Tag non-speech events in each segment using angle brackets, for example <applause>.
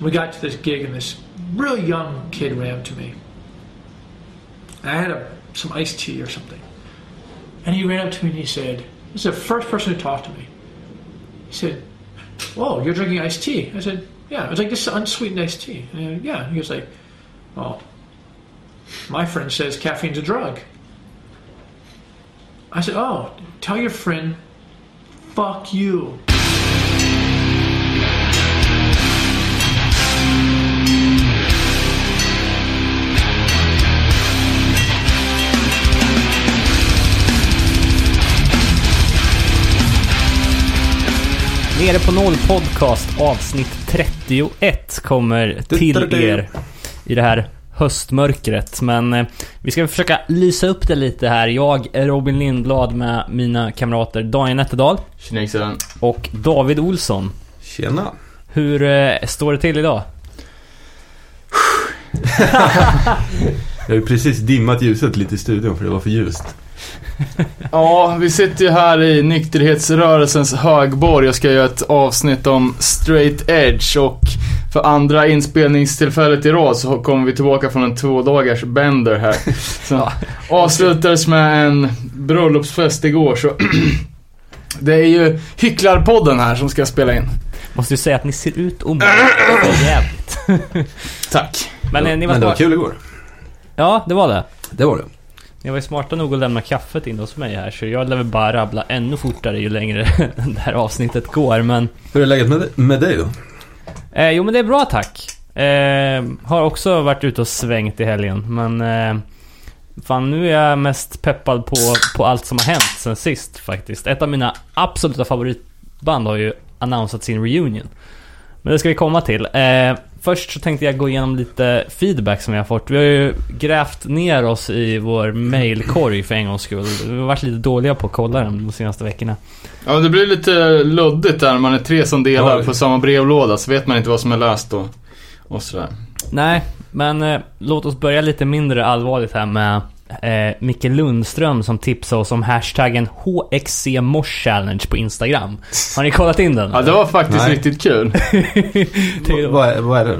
We got to this gig, and this really young kid ran up to me. I had a, some iced tea or something. And he ran up to me and he said, This is the first person who talked to me. He said, Whoa, you're drinking iced tea. I said, Yeah. I was like, This is unsweetened iced tea. And, yeah. He was like, Well, my friend says caffeine's a drug. I said, Oh, tell your friend, fuck you. Nere på noll podcast avsnitt 31 kommer till er i det här höstmörkret. Men eh, vi ska försöka lysa upp det lite här. Jag är Robin Lindblad med mina kamrater Daniel Nätterdal och David Olsson. Tjena. Hur eh, står det till idag? <laughs> Jag har ju precis dimmat ljuset lite i studion för det var för ljust. <laughs> Ja, vi sitter ju här i nykterhetsrörelsens högborg och ska göra ett avsnitt om straight edge och för andra inspelningstillfället i rad så kommer vi tillbaka från en två dagars bender här. <laughs> Så avslutades med en bröllopsfest igår så <clears throat> det är ju Hycklarpodden här som ska spela in. Måste ju säga att ni ser ut må <clears throat> jävligt. Tack. Men eh, ni var Men det var kul igår. Ja, det var det. Det var det. Ni var ju smarta nog att lämna kaffet in hos mig här så jag lär väl bara rabbla ännu fortare ju längre <laughs> det här avsnittet går men... Hur är läget med, med dig då? Eh, jo men det är bra tack. Eh, har också varit ute och svängt i helgen men... Eh, fan nu är jag mest peppad på, på allt som har hänt sen sist faktiskt. Ett av mina absoluta favoritband har ju annonsat sin reunion. Men det ska vi komma till. Eh, först så tänkte jag gå igenom lite feedback som vi har fått. Vi har ju grävt ner oss i vår mailkorg för en gångs skull. Vi har varit lite dåliga på att kolla den de senaste veckorna. Ja, det blir lite luddigt där när man är tre som delar Ja. på samma brevlåda så vet man inte vad som är läst och, och sådär. Nej, men eh, låt oss börja lite mindre allvarligt här med eh, Micke Lundström som tipsade oss om hashtaggen HXCMosh på Instagram. Har ni kollat in den? Ja, det var faktiskt Nej. riktigt kul. <laughs> Vad är, vad är det?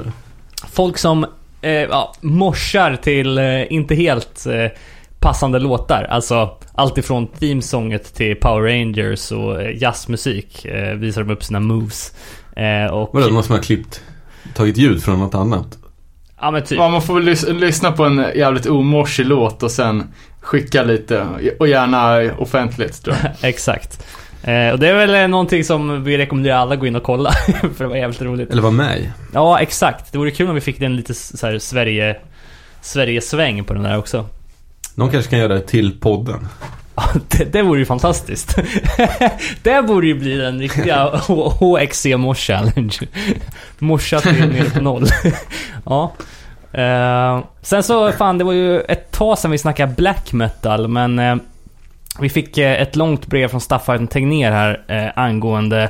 Folk som eh, ja, morsar till eh, inte helt eh, passande låtar. Alltså allt ifrån themesånget till Power Rangers och eh, jazzmusik eh, visar de upp sina moves. Eh, och, Vadå, då måste man ha klippt, tagit ljud från något annat? Ja men typ. Ja, man får väl lys- lyssna på en jävligt omorsig låt och sen skicka lite. Och gärna offentligt tror jag. <laughs> Exakt. Eh, och det är väl eh, någonting som vi rekommenderar alla att gå in och kolla. <laughs> för det var jävligt roligt. Eller var med? Ja, exakt. Det vore kul om vi fick en lite så här Sverige... Sverige-sväng på den där också. Någon kanske kan göra det till podden. <laughs> Det, det vore ju fantastiskt. det borde ju bli den riktiga HXC Mosh Challenge. Morsa till ner på noll. ja. Uh, sen så, fan det var ju ett tag sedan vi snackade black metal, men uh, vi fick uh, ett långt brev från Staffan Tegnér här angående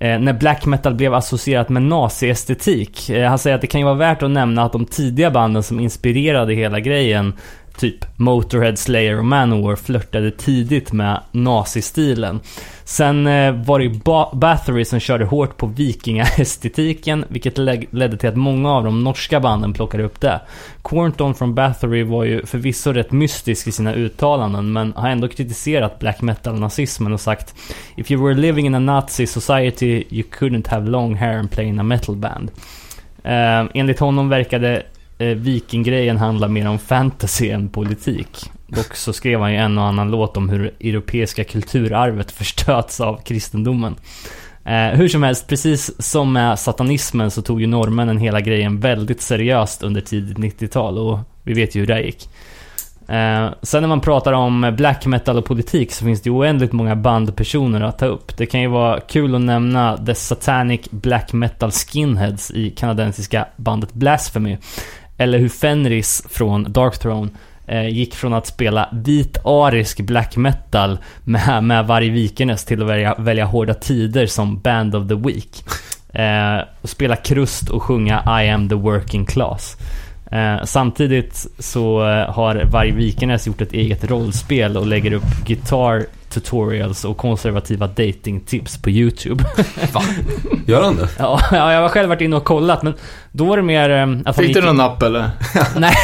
när black metal blev associerat med naziestetik. Eh, han säger att det kan ju vara värt att nämna att de tidiga banden som inspirerade hela grejen Typ Motorhead, Slayer och Manowar flörtade tidigt med nazistilen. Sen eh, var det ju ba- Bathory som körde hårt på vikingaestetiken, vilket ledde till att många av de norska banden plockade upp det. Quarnton från Bathory var ju förvisso rätt mystisk i sina uttalanden, men har ändå kritiserat black metal-nazismen och sagt If you were living in a Nazi society you couldn't have long hair and play in a metal band. Eh, enligt honom verkade Eh, vikinggrejen handlar mer om fantasy än politik. Dock så skrev han ju en och annan låt om hur europeiska kulturarvet <laughs> förstöts av kristendomen. Eh, hur som helst, precis som med satanismen så tog ju norrmännen hela grejen väldigt seriöst under tidigt 90-tal och vi vet ju hur det gick. Eh, sen när man pratar om black metal och politik så finns det ju oändligt många bandpersoner att ta upp. Det kan ju vara kul att nämna The Satanic Black Metal Skinheads i kanadensiska bandet Blasphemy. Eller hur Fenris från Darkthrone eh, gick från att spela vit arisk black metal med, med Varg Vikernes till att välja, välja Hårda Tider som Band of the Week. Eh, och spela krust och sjunga I am the working class. Eh, samtidigt så eh, har Varg Vikernes gjort ett eget rollspel och lägger upp Guitar tutorials och konservativa datingtips på YouTube. <laughs> Gör han det? ja, ja, jag har själv varit inne och kollat men då var det mer eh, att han Fick gick... du någon napp eller? <laughs> Nej,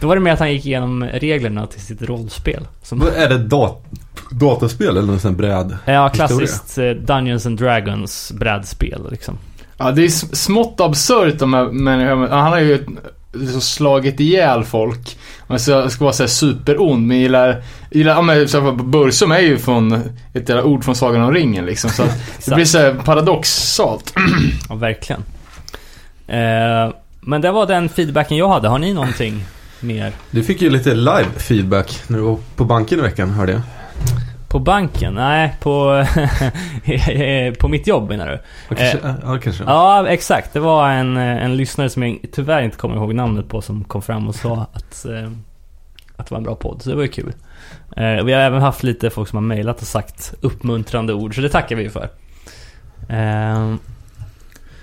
då var det mer att han gick igenom reglerna till sitt rollspel. Som, Är det dat dataspel eller någon sån bräd? ja, klassiskt eh, Dungeons and Dragons brädspel liksom. Ja, det är smått absurt de här människorna. Han har ju liksom slagit ihjäl folk. Man ska, ska vara såhär superond, men gillar, gillar ja men så Bursum är ju från ett jävla ord från Sagan om ringen liksom. Så <laughs> det blir såhär paradoxalt. Ja, verkligen. Eh, men det var den feedbacken jag hade. Har ni någonting mer? Du fick ju lite live feedback när du var på banken i veckan, hörde jag. På banken? Nej, på, <laughs> på mitt jobb menar du? Ja, kanske. ja, kanske. Ja, exakt. Det var en, eh, en lyssnare som jag tyvärr inte kommer ihåg namnet på som kom fram och sa att, eh, att det var en bra podd. Så det var ju kul. Eh, vi har även haft lite folk som har mejlat och sagt uppmuntrande ord, så det tackar vi för. Eh,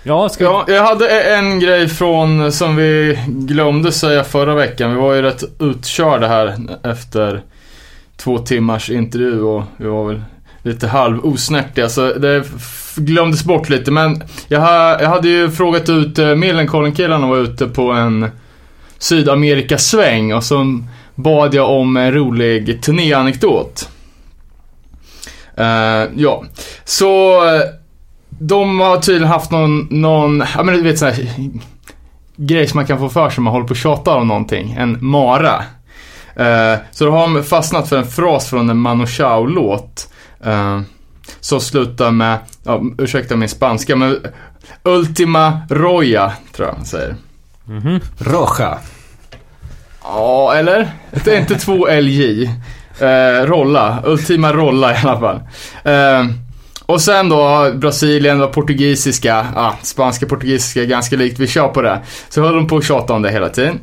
ja, ska. Ja, jag hade en grej från som vi glömde säga förra veckan. Vi var ju rätt utkörda här efter två timmars intervju och vi var väl lite halv osnärtiga så det glömdes bort lite. Men jag, ha, jag hade ju frågat ut eh, uh, Millencolin-killarna var ute på en Sydamerikasväng och så bad jag om en rolig turnéanekdot. Uh, ja, så eh, de har tydligen haft någon, någon ja men du vet sån här grej som man kan få för sig om man håller på och tjatar om någonting. En mara. Eh, så då har de fastnat för en fras från en Manu Chao-låt. Uh, som slutar med, ja, ursäkta min spanska, men Ultima Roya, tror jag man säger. Mhm. Roja. Ja, eller? Det är inte två LJ. Eh, rolla, Ultima Rolla i alla fall. Eh, och sen då Brasilien var portugisiska, ah, spanska portugisiska ganska likt, vi kör på det. Så höll de på att tjata om det hela tiden.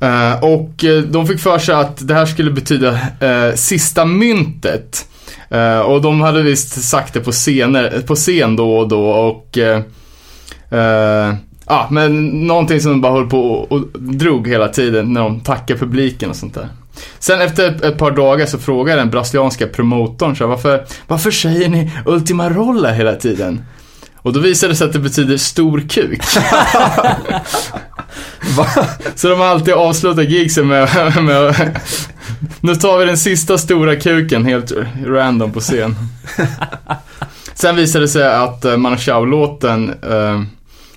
Eh, och eh, de fick för sig att det här skulle betyda eh, sista myntet. Eh, och de hade visst sagt det på, scener, på scen då och då och eh, eh, Ja, men någonting som de bara höll på och, och drog hela tiden när de tackade publiken och sånt där. Sen efter ett, ett par dagar så frågade den brasilianska promotorn så här, varför, varför säger ni Ultima Rolla hela tiden? Och då visade det sig att det betyder stor kuk. <laughs> Så de har alltid avslutat gigsen med, med Nu tar vi den sista stora kuken helt random på scen. Sen visade det sig att Manu Chao-låten eh,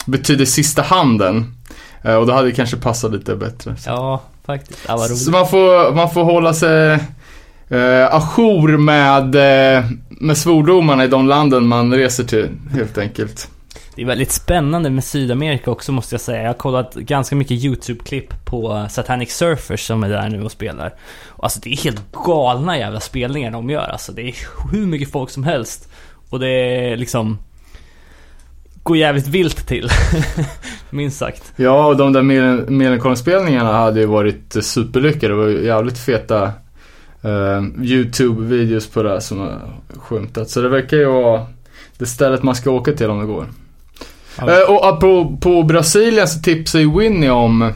betyder sista handen. Eh, och då hade det kanske passat lite bättre. Ja, faktiskt. Ja. Så man får, man får hålla sig eh, ajour med, eh, med svordomarna i de landen man reser till, helt enkelt. Det är väldigt spännande med Sydamerika också måste jag säga. Jag har kollat ganska mycket YouTube-klipp på Satanic Surfers som är där nu och spelar. Alltså det är helt galna jävla spelningar de gör alltså. Det är hur mycket folk som helst. Och det är liksom... Går jävligt vilt till. <laughs> Minst sagt. Ja, och de där Millencolin-spelningarna hade ju varit eh, superlyckade. Det var jävligt feta eh, YouTube-videos på det här som har skymtat. Så det verkar ju vara det stället man ska åka till om det går. Ja. Eh, och på, på Brasilien så tipsade ju Winnie om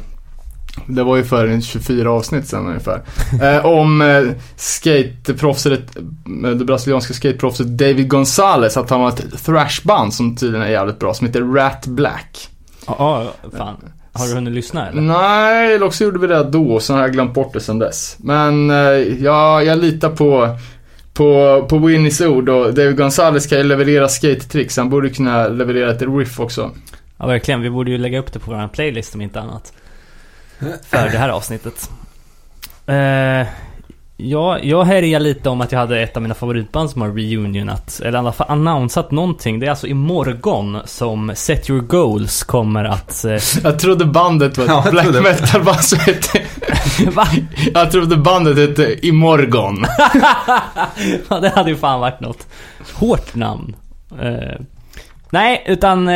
det var ju för en 24 avsnitt sen ungefär. <laughs> Eh, om eh, skateproffset, eh, det brasilianska skateproffset David Gonzales, att han var ett thrashband som tydligen är jävligt bra, som heter Rat Black. Ja, fan. Har du hunnit lyssna eller? Nej, eller också gjorde vi det då, sen har jag glömt bort det sen dess. Men eh, ja, jag litar på, på, på Winnies ord och David Gonzales kan ju leverera skate-tricks, han borde kunna leverera ett riff också. Ja, verkligen. Vi borde ju lägga upp det på vår playlist om inte annat. För det här avsnittet. Eh, ja, jag härjar lite om att jag hade ett av mina favoritband som har reunionat, eller i alla fall annonsat någonting. Det är alltså imorgon som Set Your Goals kommer att... Eh, Jag trodde bandet var ett Ja, black trodde- metal band som <laughs> hette, va? jag trodde bandet hette Imorgon. <laughs> ja, det hade ju fan varit något. Hårt namn. Eh, nej, utan eh,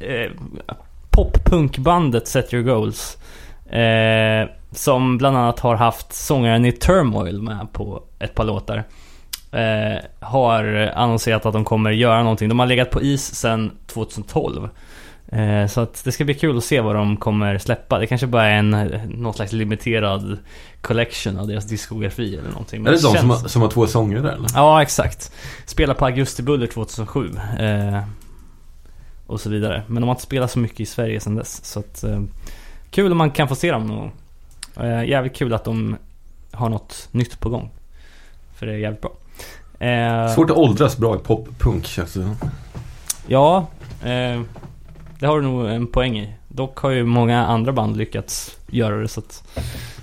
eh, poppunkbandet Set Your Goals. Eh, som bland annat har haft sångaren i Turmoil med på ett par låtar. Eh, har annonserat att de kommer göra någonting. De har legat på is sedan 2012. Eh, så att det ska bli kul att se vad de kommer släppa. Det kanske bara är en, någon slags limiterad collection av deras diskografi eller någonting. Men Är det de känns- som har, som har två sånger där eller? Ja, exakt. Spelar på Augusti Buller 2007. Eh, och så vidare. Men de har inte spelat så mycket i Sverige sedan dess. Så att, eh, kul om man kan få se dem någon gång. Eh, jävligt kul att de har något nytt på gång. För det är jävligt bra. Eh, Svårt att åldras bra i pop-punk känns det. Ja, eh, det har du nog en poäng i. Dock har ju många andra band lyckats göra det så att,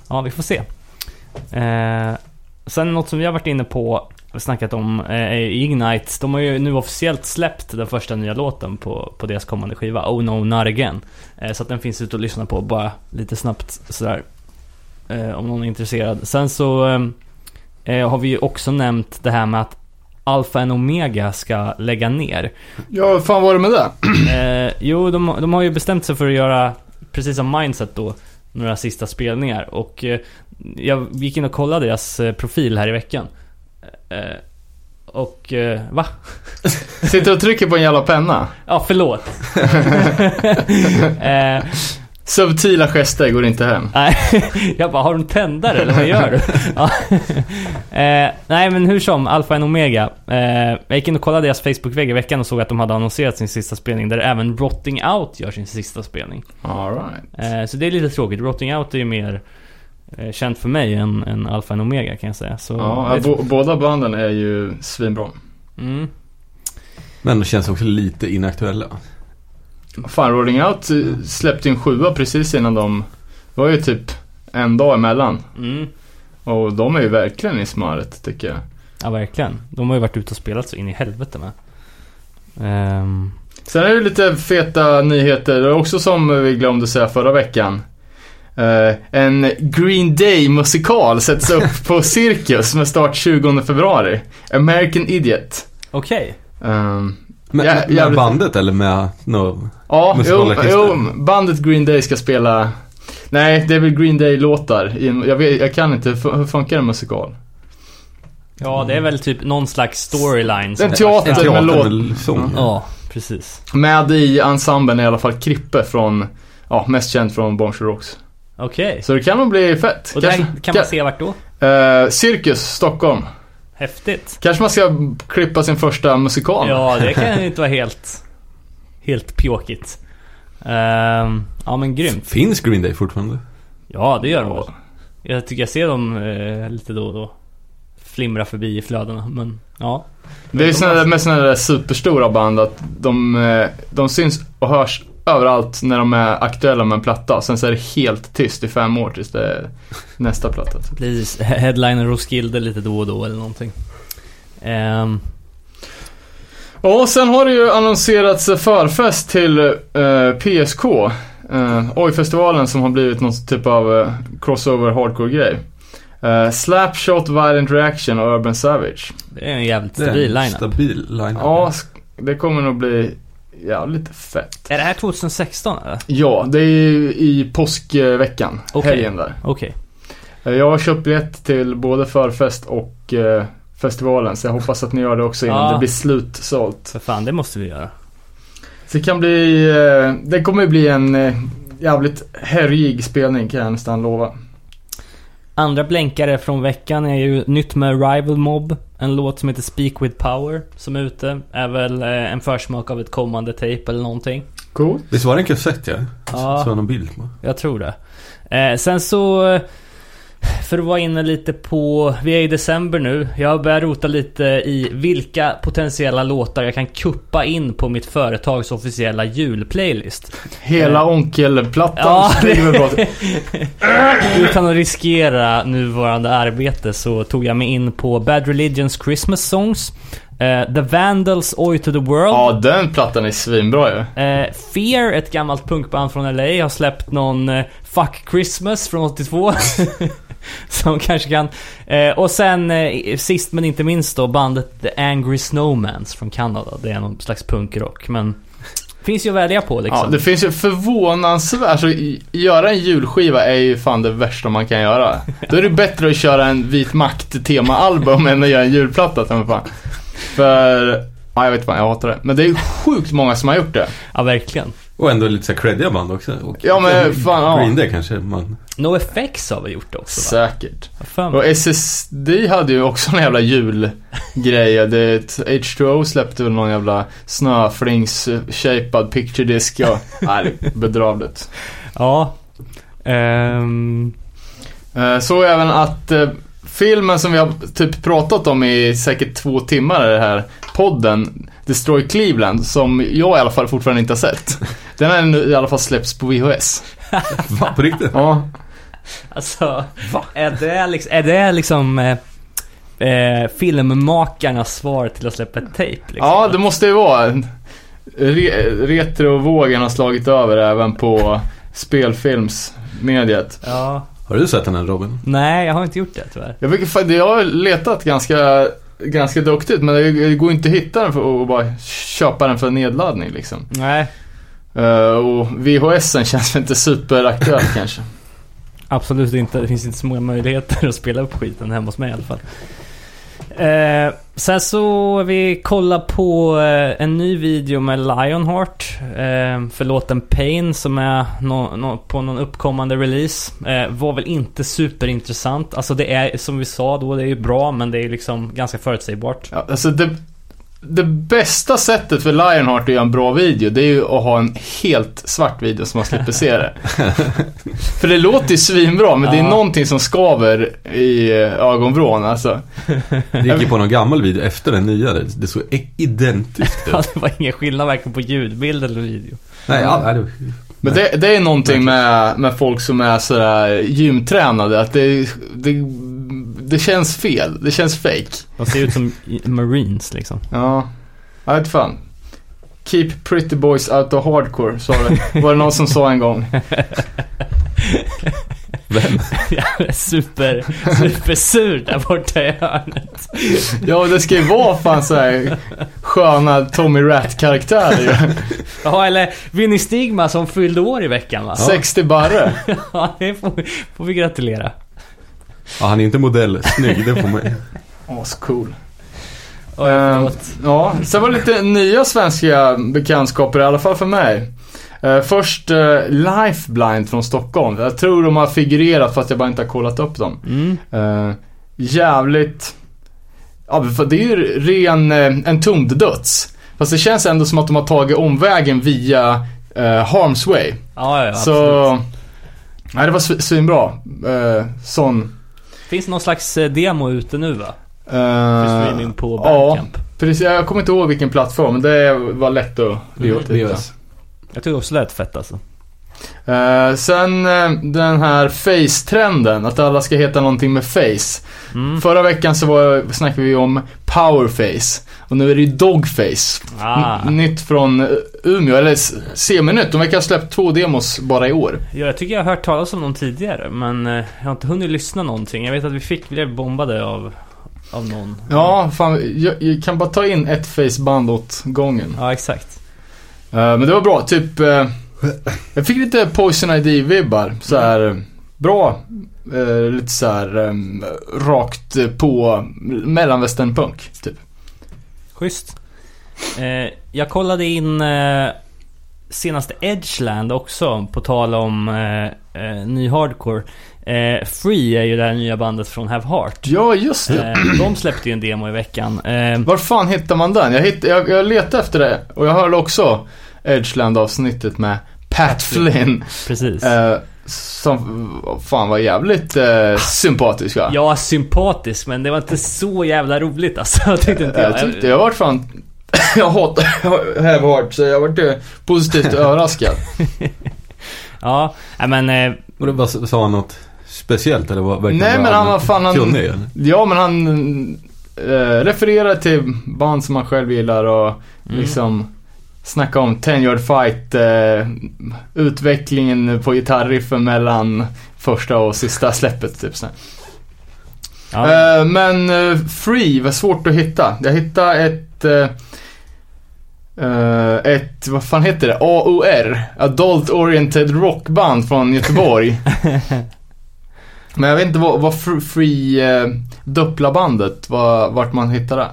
ja vi får se. Eh, sen något som vi har varit inne på och snackat om eh, är Ignite. De har ju nu officiellt släppt den första nya låten på, på deras kommande skiva, Oh No Not Again. Eh, så att den finns ute att lyssna på bara lite snabbt sådär. Eh, om någon är intresserad. Sen så eh, eh, har vi ju också nämnt det här med att Alpha and Omega ska lägga ner. Ja, fan var det med det? Eh, jo, de, de har ju bestämt sig för att göra, precis som Mindset då, några sista spelningar. Och eh, jag gick in och kollade deras profil här i veckan. Eh, och, eh, va? Sitter och trycker på en jävla penna. Ja, förlåt. <laughs> eh, Subtila gester går inte hem. <laughs> nej, jag bara, har du en tändare eller vad gör du? <laughs> ja. eh, nej, men hur som, Alpha and Omega. Eh, jag gick in och kollade deras Facebook-vägg i veckan och såg att de hade annonserat sin sista spelning, där även Rotting Out gör sin sista spelning. All right. Eh, så det är lite tråkigt. Rotting Out är ju mer eh, känt för mig än, än Alpha and Omega kan jag säga. Så, Ja, bo, båda banden är ju svinbra. mm. Men de känns också lite inaktuella. Fan, Rolling Out eh, släppte ju en sjua precis innan de... Det var ju typ en dag emellan. Mm. Och de är ju verkligen i smöret tycker jag. Ja, verkligen. De har ju varit ute och spelat så in i helvete med. Ehm, Sen är det lite feta nyheter också som vi glömde säga förra veckan. Eh, en Green Day musikal sätts <laughs> upp på Cirkus med start 20 februari. American Idiot. Okej. Um, Med, Ja, med jävligt- bandet eller med no, ja, jo, jo, bandet Green Day ska spela... Nej, det är väl Green Day-låtar. Jag, jag kan inte, hur funkar en musikal? Ja, det är väl typ någon slags storyline. som- En teater, en teater med låt. med sång? Ja, precis. Med i ensemblen är i alla fall Krippe från, ja, mest känd från Bombshell Rocks. Okej. Så det kan nog bli fett. Och där Kanske- kan man se vart då? Eh, Cirkus, Stockholm. Häftigt. Kanske man ska klippa sin första musikal. Ja, det kan ju <laughs> inte vara helt... Helt pjåkigt. Ehm, ja, men grymt. Finns Green Day fortfarande? Ja, det gör de väl. Jag tycker jag ser dem eh, lite då och då. Flimra förbi i flödena, men ja. Det är ju såna där, med sådana där superstora band att de, eh, de syns och hörs överallt när de är aktuella med en platta. Sen så är det helt tyst i fem år tills det är nästa platta. typ. Precis, he- headliner Roskilde lite då och då eller någonting. Ehm, Och sen har det ju annonserats förfest till eh, PSK. Uh, Oj-festivalen som har blivit någon typ av eh, crossover hardcore-grej. Uh, Slapshot, Violent Reaction och Urban Savage. det är en jävligt stabil lineup. Stabil line Ja, det kommer nog bli jävligt fett. Är det här 2016 eller? Ja, det är ju i påskveckan. Okej. Helgen där. Okej. Eh, Jag har köpt biljett till både förfest och eh, festivalen så jag hoppas att ni gör det också innan Ja. det blir slutsålt. För fan, det måste vi göra. Så det kan bli, eh, det kommer bli en eh, jävligt härjig spelning kan jag nästan lova. Andra blänkare från veckan är ju nytt med Rival Mob. En låt som heter Speak With Power som är ute. Är väl eh, en försmak av ett kommande tape eller någonting. Coolt. Visst var det en kassett ja? Ja. Så någon bild på. Jag tror det. Eh, sen så... eh, För att vara inne lite på... Vi är i december nu. Jag har börjat rota lite i vilka potentiella låtar jag kan kuppa in på mitt företags officiella julplaylist. Hela onkelplattan Ja, väl <laughs> bra. Utan att riskera nuvarande arbete så tog jag mig in på Bad Religions Christmas Songs. eh, The Vandals Oi to the World. Ja, den plattan är svinbra ju. Eh, Fear, ett gammalt punkband från LA, har släppt någon eh, Fuck Christmas från 82. <laughs> <laughs> Som kanske kan... Eh, och sen eh, sist men inte minst då bandet The Angry Snowmans från Kanada. Det är någon slags punkrock men... Finns ju att välja på liksom. Ja, det finns ju förvånansvärt, alltså göra en julskiva är ju fan det värsta man kan göra. Då är det bättre att köra en Vit Makt temaalbum <laughs> än att göra en julplatta, ta fan. För, ja jag vet fan, jag hatar det. Men det är ju sjukt många som har gjort det. Ja, verkligen. Och ändå lite så creddiga band också. Och, Ja, men fan, ja. Green Day kanske man... NoFX har vi gjort också va? Säkert. Fan? Och SSD hade ju också en jävla julgrej. Det, H2O släppte väl någon jävla snöflings-shapad picture disc. Ja, <laughs> nej, det bedrövligt. Ja. Eh, Så även att eh, filmen som vi har typ pratat om i säkert två timmar i den här podden, Destroy Cleveland, som jag i alla fall fortfarande inte har sett. Den har nu i alla fall släppts på VHS. <laughs> Va, på riktigt? Ja. alltså, är det liksom, är det liksom eh, eh, filmmakarnas svar till att släppa ett tejp? Liksom? Ja, det måste ju vara. Re retrovågen har slagit över även på spelfilmsmediet. ja. Har du sett den här Robin? Nej, jag har inte gjort det tyvärr. Jag, fick, jag har letat ganska, ganska duktigt men det det går inte att hitta den för att bara köpa den för nedladdning liksom. Nej, Eh, och VHSen känns väl inte superaktuell <laughs> kanske. absolut inte. Det finns inte så många möjligheter att spela upp skiten hemma hos mig i alla fall. Eh, sen så vi kollar på eh, en ny video med Lionheart eh, för låten Pain som är nå- nå- på någon uppkommande release. Eh, var väl inte superintressant. Alltså det är som vi sa då, det är ju bra men det är liksom ganska förutsägbart. Ja, alltså det, det bästa sättet för Lionheart att göra en bra video, det är ju att ha en helt svart video som man slipper se det. <laughs> för det låter ju svinbra, men det är Ja. någonting som skaver i eh, ögonvrån alltså. Det gick ju på någon gammal video efter den nya. Det, såg identiskt <laughs> Ja, ut. det var ingen skillnad varken på ljudbild eller video. Nej, ja, det, Men det, det är någonting med, med folk som är sådär gymtränade, att det, det, det känns fel. Det känns fake. De ser ut som marines liksom. Ja, jag vet fan. Keep pretty boys out of hardcore, sa det. Var det någon som sa en gång. <laughs> vem? Jag är super, supersur där borta i hörnet. Ja, det ska ju vara fan såhär sköna Tommy Rat-karaktärer. Ja, eller Vinny Stigma som fyllde år i veckan va? 60 barre. Ja, det får, får vi gratulera. Ja, han är inte modell. Snygg, det får man Ascool. Ehm, förlåt. Ja, sen var det lite nya svenska bekantskaper, i alla fall för mig. Eh, först uh, Lifeline från Stockholm. Jag tror de har figurerat fast jag bara inte har kollat upp dem. Mm. Eh, jävligt... Ja, för det är ju ren uh, entombed-döds. Fast det känns ändå som att de har tagit omvägen via uh, Harm's Way. Ja, ja, Så... absolut. Nej, det var sv- svinbra. Uh, sån... Finns någon slags eh, demo ute nu va? eh, För streaming på ja. Bandcamp. Precis, jag kommer inte ihåg vilken plattform, men det var lätt att Mm, hitta. VHS. Jag tycker också det lät fett alltså. Eh, sen eh, den här face-trenden, att alla ska heta någonting med face. Mm. Förra veckan så var, snackade vi om powerface. Och nu är det ju dogface. Ah. Nytt från eh, Umeå, eller seminytt. De verkar ha släppt två demos bara i år. Ja, jag tycker jag har hört talas om någon tidigare, men jag har inte hunnit lyssna någonting. Jag vet att vi fick, blev bombade av, av någon. Ja, fan, jag, jag kan bara ta in ett faceband åt gången. Ja, exakt. Eh, men det var bra, typ... jag fick lite Poison ID-vibbar. Så här bra. eh, lite så här em, rakt på mellanvästernpunk, typ. Schysst. Eh, jag kollade in eh, senaste Edgeland också, på tal om eh, eh, ny hardcore. Free är ju det här nya bandet från Have Heart. Ja, just det. De släppte ju en demo i veckan. Var fan hittar man den? Jag, hitt, jag, jag letade efter det och jag hörde också Edgeland-avsnittet med Pat Flynn. precis. Eh, som fan var jävligt eh, sympatisk va? Ja, sympatisk, men det var inte så jävla roligt alltså. Jag tyckte inte Jag tyckte jag vart fan... <laughs> jag hatar Have Heart så jag vart eh, positivt överraskad. <laughs> Ja, men... Eh, Och då bara, sa han något speciellt eller var, verkligen Nej men han var fan han... kunnig eller? Ja men han eh, refererar till band som han själv gillar och Mm. liksom snacka om Ten Yard Fight, eh, utvecklingen på gitarriffen mellan första och sista släppet typ så. ja, Eh, men eh, Free var svårt att hitta. Jag hittade ett eh, eh, ett, vad fan heter det? AOR, Adult Oriented Rockband från Göteborg. <laughs> Men jag vet inte vad, vad Fr- Free eh, dubbla bandet, var, vart man hittade det.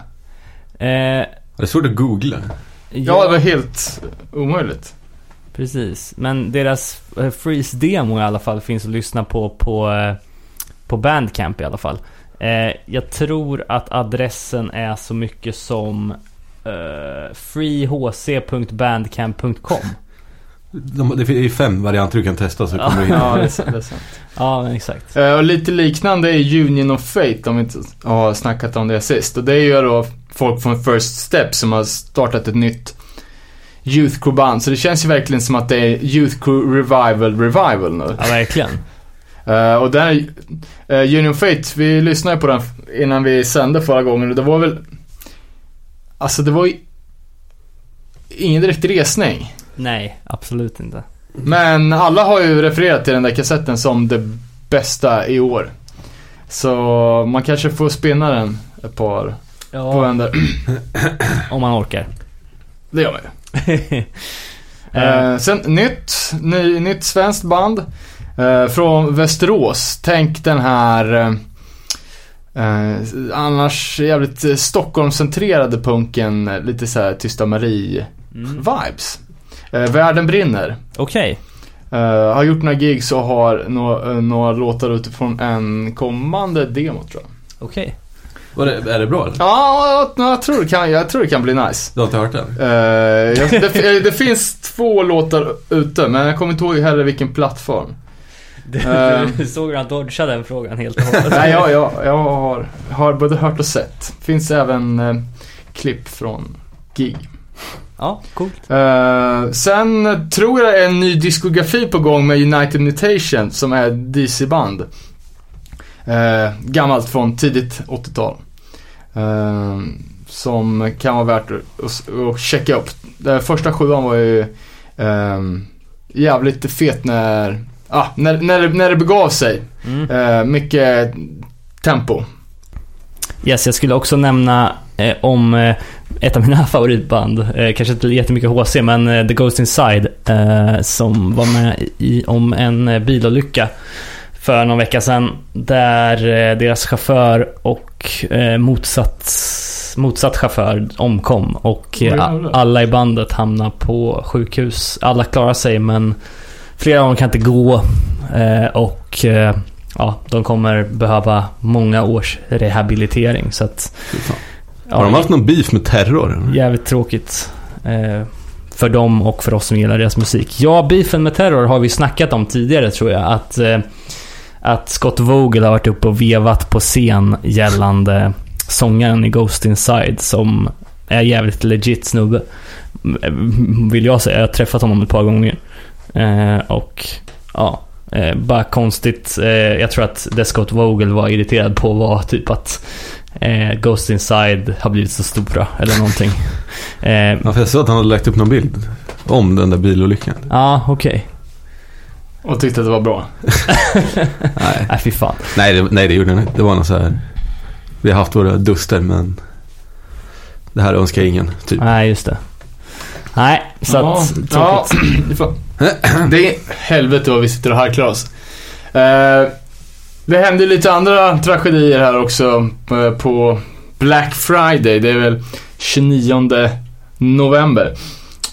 eh, Det är svårt att googla. Ja, det var helt omöjligt. Precis. Men deras eh, Freeze-demo i alla fall finns att lyssna på på, eh, på Bandcamp i alla fall. Eh, jag tror att adressen är så mycket som eh, freehc.bandcamp.com. De, det är fem varianter du kan testa så kommer du in. <laughs> Ja, det är sant. Det är sant. Ja, men exakt. Eh, och lite liknande är Union of Fate, om vi inte har snackat om det sist. Och det är ju då folk från First Step som har startat ett nytt Youth Crew-band. Så det känns ju verkligen som att det är Youth Crew Revival Revival nu. Ja, verkligen. Eh, och där, uh, Union of Fate, vi lyssnade på den innan vi sände förra gången och det var väl, alltså det var ju ingen direkt resning. Nej, absolut inte. Men alla har ju refererat till den där kassetten som det bästa i år. Så man kanske får spinna den ett par på Ja, vänder. <clears throat> om man orkar. Det gör man ju. <laughs> Eh, sen nytt, ny, nytt svenskt band. Eh, från Västerås. Tänk den här eh, eh, annars jävligt eh, Stockholmscentrerade punken. eh, Lite såhär Tysta Marie-vibes. mm. Eh, Världen brinner. Okej. Eh, har gjort några gigs och har några, eh, några låtar utifrån en kommande demo tror jag. Okej. Det, är det bra eller? Ja, jag, jag, tror det kan, jag tror det kan bli nice. Du har inte hört den? Eh, jag, det, <laughs> det finns två låtar ute, men jag kommer inte ihåg heller vilken plattform. Du, du såg hur han dodgade den frågan helt och hållet. <laughs> Nej, jag, jag, jag har, har både hört och sett. Finns även eh, klipp från gig. Ja, coolt. Eh, sen tror jag en ny diskografi på gång med United Mutation som är DC-band. Eh, gammalt från tidigt 80-tal. Eh, som kan vara värt att, checka upp. Den första sjuan var ju eh, jävligt fet när, ah, när, när, det- när det begav sig. Mm. Mycket tempo. Yes, jag skulle också nämna eh, om eh, ett av mina <laughs> favoritband. Eh, kanske inte jättemycket HC, men eh, The Ghost Inside. Eh, som var med i, om en bilolycka för någon vecka sedan. Där eh, deras chaufför och eh, motsatt, motsatt chaufför omkom. Och alla i bandet hamnar på sjukhus. Alla klarar sig, men flera av dem kan inte gå. Och ja, de kommer behöva många års rehabilitering. Så att, har de haft någon beef med terror? Jävligt tråkigt. Eh, för dem och för oss som gillar deras musik. Ja, beefen med Terror har vi snackat om tidigare tror jag. Att, eh, att Scott Vogel har varit uppe och vevat på scen gällande sångaren i Ghost Inside som är jävligt legit snubbe. Mm, vill jag säga. Jag har träffat honom ett par gånger. Eh, och ja, eh, bara konstigt. Eh, jag tror att det Scott Vogel var irriterad på var typ att eh, Ghost Inside har blivit så stora eller någonting. <laughs> Eh, Ja, för jag såg att han hade lagt upp någon bild om den där bilolyckan. Ja, okej. Och tyckte att det var bra. <laughs> Nej, Nej, fy fan. nej, det, nej det gjorde han inte. Det var någon så här. Vi har haft våra duster men det här önskar ingen, typ. Nej, just det. Nej, så Ja, att... ja, tråkigt. <clears throat> det får- det är helvete vad vi sitter och harklar oss. Eh, det hände lite andra tragedier här också eh, på Black Friday. Det är väl 29 november.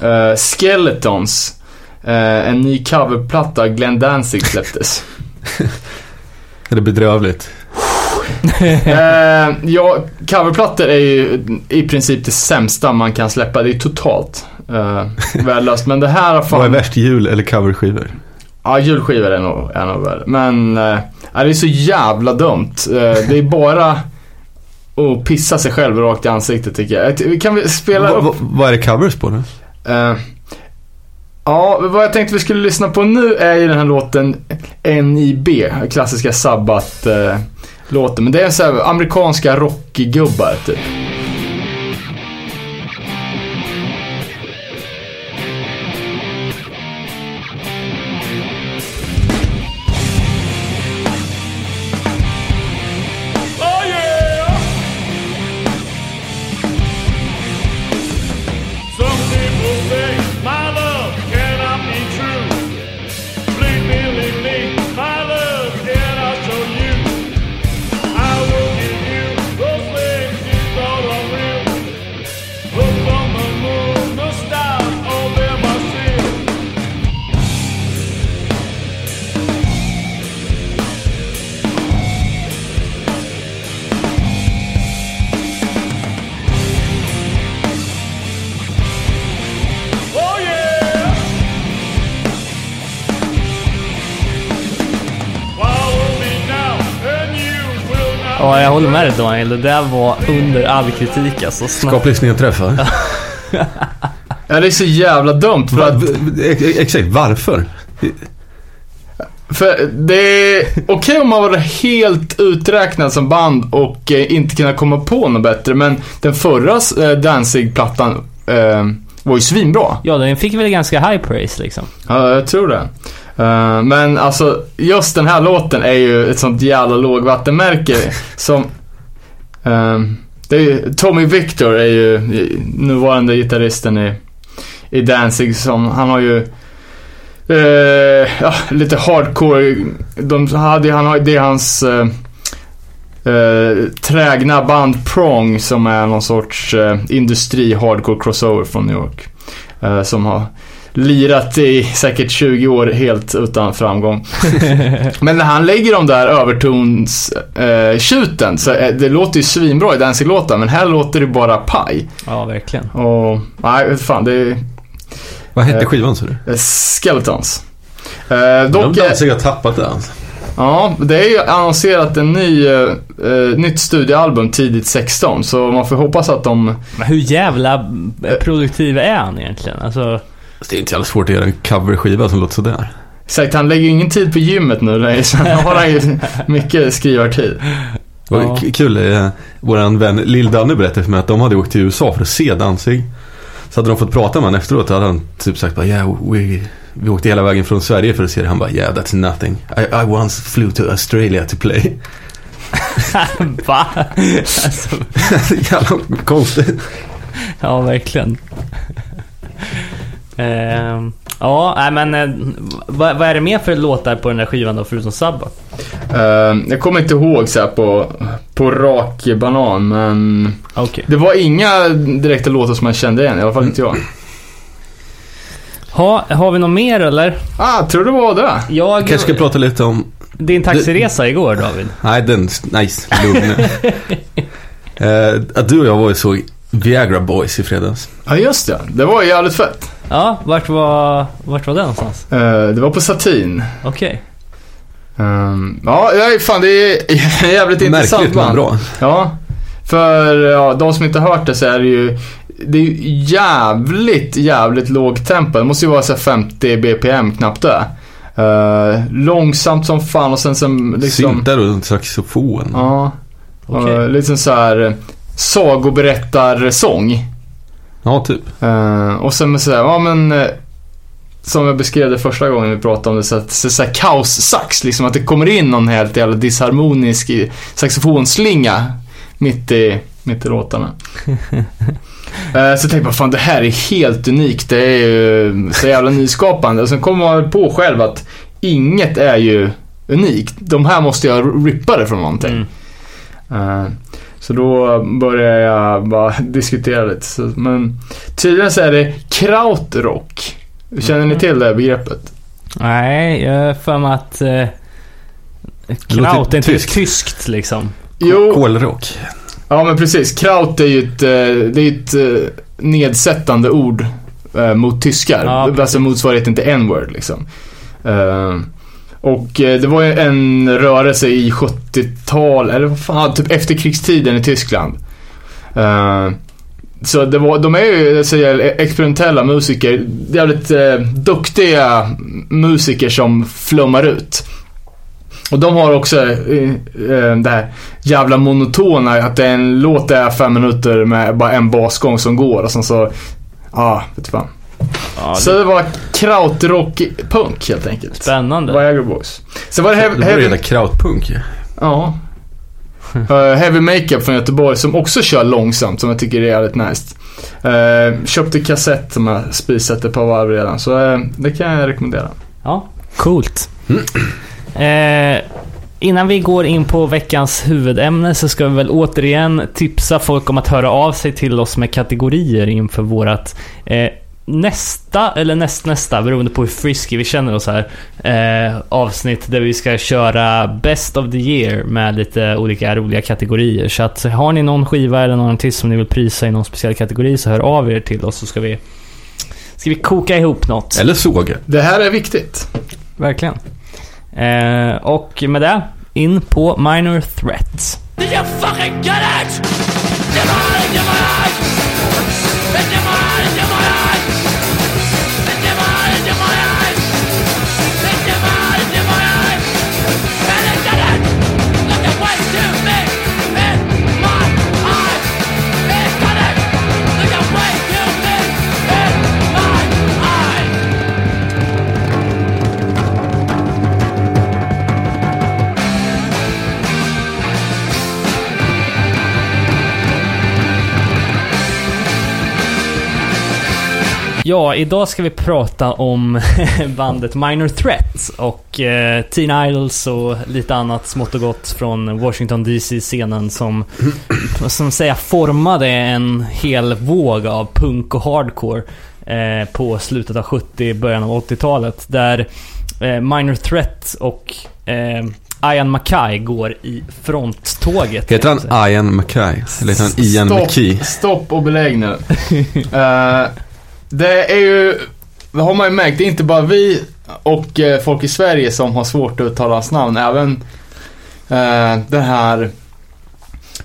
Eh, Skeletons. Eh, en ny coverplatta, Glenn Danzig släpptes. <laughs> Är det bedrövligt? <laughs> eh, ja, coverplattor är ju i princip det sämsta man kan släppa. Det är totalt eh, värdelöst. Men det här har fan... Vad är värst, jul eller coverskivor? Ja, julskivor är nog, är nog värre. Men eh, det är så jävla dumt. Eh, det är bara att pissa sig själv rakt i ansiktet tycker jag. Eh, Kan vi spela Va, va, vad är det covers på nu? Eh, ja, vad jag tänkte vi skulle lyssna på nu är ju den här låten NIB, klassiska Sabbath-låten. Men det är så här amerikanska rockgubbar typ. Daniel. Det där var under all kritik alltså. Snedträff va? <laughs> Ja, det är så jävla dumt för att v- ex- Exakt, varför? För det är okej om man var helt uträknad som band och eh, inte kunna komma på något bättre. Men den förra eh, Danzig-plattan eh, var ju svinbra. Ja, den fick väl ganska high praise liksom. Ja, jag tror det. Eh, men alltså, just den här låten är ju ett sånt jävla lågvattenmärke <laughs> som... Ehm, det är ju, Tommy Victor är ju nuvarande gitarristen i, i Danzig som, han har ju eh, ja, lite hardcore, de hade, han har, det är hans eh, eh, trägna band Prong som är någon sorts eh, industri hardcore crossover från New York. Eh, som har lirat i säkert 20 år helt utan framgång. <laughs> Men när han lägger de där övertons eh, så eh, det låter ju svinbra i Danzig-låtar men här låter det bara paj. Ja, verkligen. Och nej, fan det är Vad hette Eh. skivan sa du? eh, Skeletons. Eh, De dock, eh, dansiga har tappat det alltså. ja, det är ju annonserat en ny, eh, eh, nytt studioalbum tidigt 16 så man får hoppas att de Men hur jävla produktiv är han egentligen? Alltså, Det är inte jävla svårt att göra en coverskiva som låter sådär. Sagt, han lägger ju ingen tid på gymmet nu så han har han ju mycket skrivartid. Det var Ja. kul, eh, våran vän Lill-Danne berättade för mig att de hade åkt till USA för att se Danzig. Så hade de fått prata med honom efteråt, hade han typ sagt bara yeah, we, vi åkte hela vägen från Sverige för att se det. Han bara yeah, that's nothing. I, I once flew to Australia to play. <laughs> va? <laughs> Alltså, Jävla konstigt. ja, verkligen. Ehm, ja, men eh, vad, vad är det mer för låtar på den där skivan då, förutom Sabbath? Eh, jag kommer inte ihåg så här på, på rak banan, men Okej. det var inga direkta låtar som man kände igen, i alla fall inte jag. Ha, har vi något mer eller? Ah, tror det var det. Jag... Kanske ska prata lite om, Din taxiresa igår David. nej den, nice, lugn. <laughs> Eh, att du och jag var och såg Viagra Boys i fredags. Ja, just det. Det var jävligt fett. Ja, vart var, vart var det någonstans? Eh, det var på Satin. Okej. Um, ja, ja, fan det är <laughs> jävligt intressant Märkligt men bra. Ja, för ja, de som inte har hört det så är det ju det är ju jävligt, jävligt lågt tempo. Det måste ju vara så här 50 BPM knappt det. Eh, långsamt som fan och sen som liksom... Syntar och saxofon. Ja. Okej. Uh, liksom så här eh, sagoberättarsång. Ja, typ. Eh, och sen med sådär, ja men eh, som jag beskrev det första gången vi pratade om det, så att så, så här kaossax, liksom att det kommer in någon helt jävla disharmonisk saxofonslinga mitt i, mitt i låtarna. <laughs> Eh, så jag tänkte bara, fan det här är helt unikt, det är ju så jävla nyskapande. Och sen kommer man på själv att inget är ju unikt. De här måste jag rippa det från någonting. Mm. Så då började jag bara <laughs> diskutera lite. Så- Men tydligen så är det krautrock. Känner ni till det här begreppet? Nej, jag har för mig att... Eh, Kraut är inte tyskt. tyskt liksom. Jo, Kolrock. ja men precis. Kraut är ju ett, eh, det är ett eh, nedsättande ord eh, mot tyskar. Ja, alltså motsvarigheten till n-word liksom. Och eh, det var ju en rörelse i 70-tal, eller vad fan, typ efterkrigstiden i Tyskland. Eh, Så det var, de är ju jävla experimentella musiker, jävligt eh, duktiga musiker som flummar ut. Och de har också eh, eh, det här jävla monotona, att det är en låt är fem minuter med bara en basgång som går och sen så, ja, ah, vet fan. Ja, Så det var krautrock-punk helt enkelt. Spännande. Viagra Boys. Så var det Det heavy, ju heavy, krautpunk ju. ja. Eh, heavy Makeup från Göteborg som också kör långsamt som jag tycker är jävligt nice. Uh, köpte kassett som jag spisat ett par varv redan så eh, det kan jag rekommendera. Ja, coolt. <clears throat> Eh, innan vi går in på veckans huvudämne så ska vi väl återigen tipsa folk om att höra av sig till oss med kategorier inför vårat nästa, eller nästnästa, beroende på hur frisky vi känner oss här, eh, avsnitt där vi ska köra Best of the Year med lite olika roliga kategorier. Så att har ni någon skiva eller någon artist som ni vill prisa i någon speciell kategori så hör av er till oss så ska vi, ska vi koka ihop något. Eller såga. Det här är viktigt. Verkligen. Eh, och med det, in på Minor Threat. Did you fucking get it? Into my Ja, idag ska vi prata om <laughs> bandet Minor Threat och eh, Teen Idols och lite annat smått och gott från Washington DC-scenen som, man säga, formade en hel våg av punk och hardcore eh, på slutet av 70, början av 80-talet. Där eh, Minor Threat och eh, Ian Mackay går i fronttåget. Heter han Ian Mackay? Eller heter han Ian Stopp, McKee? stopp och belägg nu. <laughs> Eh, det är ju, det har man ju märkt, det är inte bara vi och eh, folk i Sverige som har svårt att uttala hans namn. Även uh, den här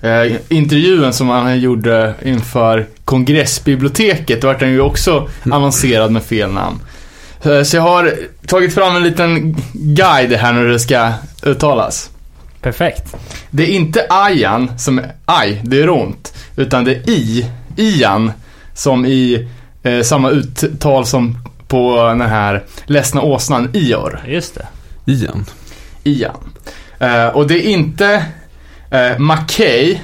eh, intervjun som han gjorde inför kongressbiblioteket, då vart han ju också annonserad med fel namn. Eh, Så jag har tagit fram en liten guide här när det ska uttalas. Perfekt. Det är inte Ajan som är aj, det är ont. Utan det är i, Ian, som i eh, samma uttal som på den här ledsna åsnan Ior. Just det. Ian? Ian. Eh, och det är inte eh, McKay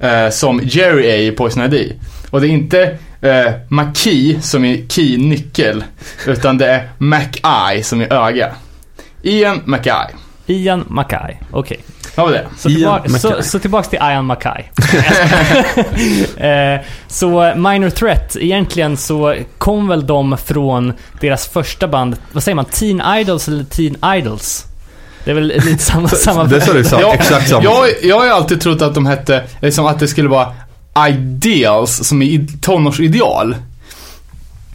eh, som Jerry är i Poison ID. Och det är inte eh, McKey som i key, nyckel. Utan det är McEye som i öga. Ian McEye. Ian Mackay. Okej. Vad var det? Så, Ian tillbaka, så, så tillbaks till Ian Mackay. <laughs> eh, så Minor Threat, egentligen så kom väl de från deras första band, vad säger man, Teen Idols eller Teen Idols? Det är väl lite samma... <laughs> samma Det sa du sa, exakt samma. Jag, jag har ju alltid trott att de hette, liksom att det skulle vara ideals som är tonårsideal.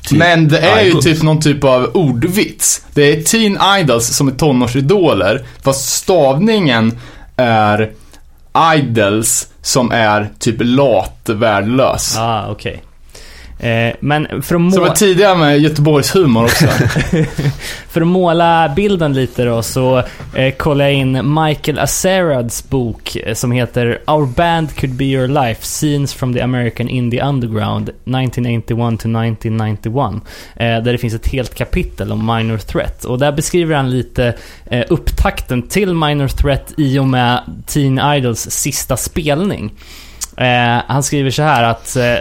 Typ Men det är ju idols. typ någon typ av ordvits. Det är teen idols som är tonårsidoler, fast stavningen är idols som är typ lat, värdelös. Ah, okej. Eh, men för att, Som må- är tidigare med Göteborgs humor också. <laughs> för att måla bilden lite då så eh, kollade jag in Michael Acerads bok eh, som heter Our Band Could Be Your Life Scenes from the American Indie Underground 1981 to 1991. Eh, där det finns ett helt kapitel om Minor Threat. Och där beskriver han lite eh, upptakten till Minor Threat i och med Teen Idols sista spelning. Eh, han skriver så här att eh,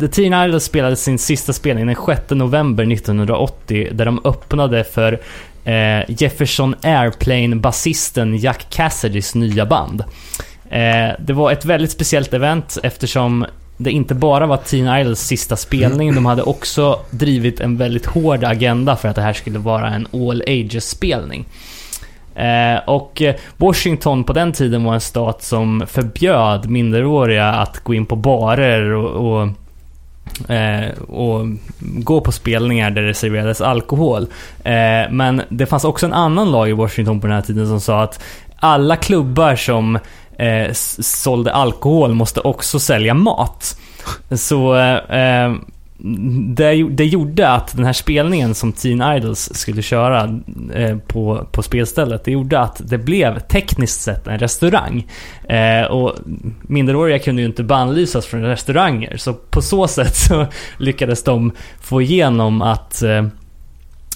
The Teen Idols spelade sin sista spelning den 6 november 1980 där de öppnade för eh, Jefferson Airplane-basisten Jack Cassidys nya band. Eh, det var ett väldigt speciellt event eftersom det inte bara var Teen Idols sista spelning, de hade också drivit en väldigt hård agenda för att det här skulle vara en all ages-spelning. Eh, och Washington på den tiden var en stat som förbjöd minderåriga att gå in på barer och, och, eh, och gå på spelningar där det serverades alkohol. Eh, men det fanns också en annan lag i Washington på den här tiden som sa att alla klubbar som eh, sålde alkohol måste också sälja mat. Så eh, eh det, det gjorde att den här spelningen som Teen Idols skulle köra eh, på, på spelstället, det gjorde att det blev tekniskt sett en restaurang. Eh, och minderåriga kunde ju inte bannlysas från restauranger, så på så sätt så <laughs> lyckades de få igenom att eh,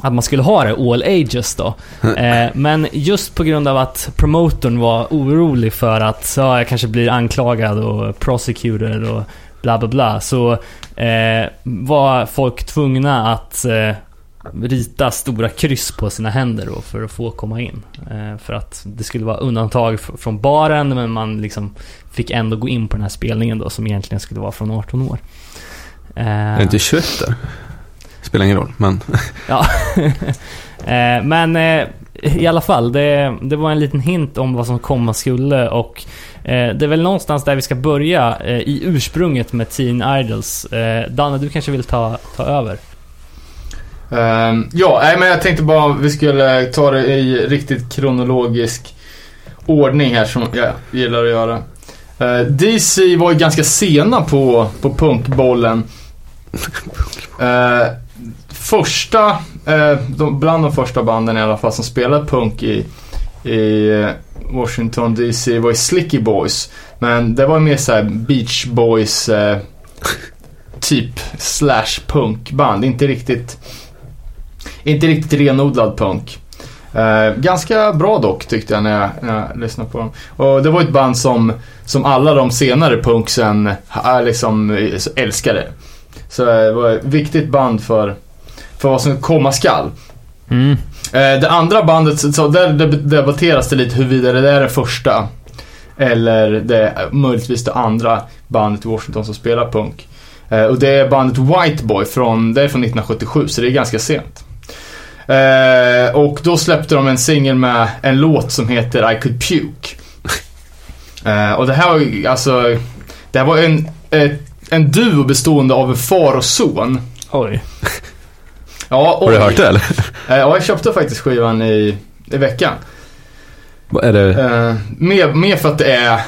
att man skulle ha det all ages då. <laughs> Eh, men just på grund av att promotorn var orolig för att ja, jag kanske blir anklagad och prosecuted och bla bla bla. Så eh, var folk tvungna att eh, rita stora kryss på sina händer då för att få komma in. Eh, för att det skulle vara undantag från baren men man liksom fick ändå gå in på den här spelningen då som egentligen skulle vara från 18 år. Eh, Är det inte 21 där? Spelar ingen roll, men... <laughs> Ja. <laughs> eh, men eh, i alla fall, det, det var en liten hint om vad som komma skulle och det är väl någonstans där vi ska börja eh, i ursprunget med Teen Idols. Eh, Danne, du kanske vill ta, ta över? Ehm, ja, nej, men jag tänkte bara vi skulle ta det i riktigt kronologisk ordning här som jag gillar att göra. Eh, DC var ju ganska sena på, på punkbollen. <laughs> Eh, första, eh, de, bland de första banden i alla fall som spelade punk i, i eh, Washington DC var ju Slicky Boys. Men det var mer såhär Beach Boys eh, <laughs> typ slash punkband. Inte riktigt, inte riktigt renodlad punk. Eh, ganska bra dock tyckte jag när jag, när jag lyssnade på dem. Och det var ett band som, som alla de senare punksen eh, liksom eh, älskade. Så det var ett viktigt band för, för vad som komma skall. Mm. Eh, det andra bandet, så där deb- debatteras det lite huruvida det är det första eller det möjligtvis det andra bandet i Washington som spelar punk. Eh, och det är bandet Whiteboy från, det är från 1977 så det är ganska sent. Eh, och då släppte de en singel med en låt som heter I could puke. Och det här var alltså, det här var en, en duo bestående av en far och son. Oj. <laughs> Ja, Har du hört det eller? Eh, Ja, jag köpte faktiskt skivan i, i veckan. Vad Är det... Eh, mer, mer för att det är,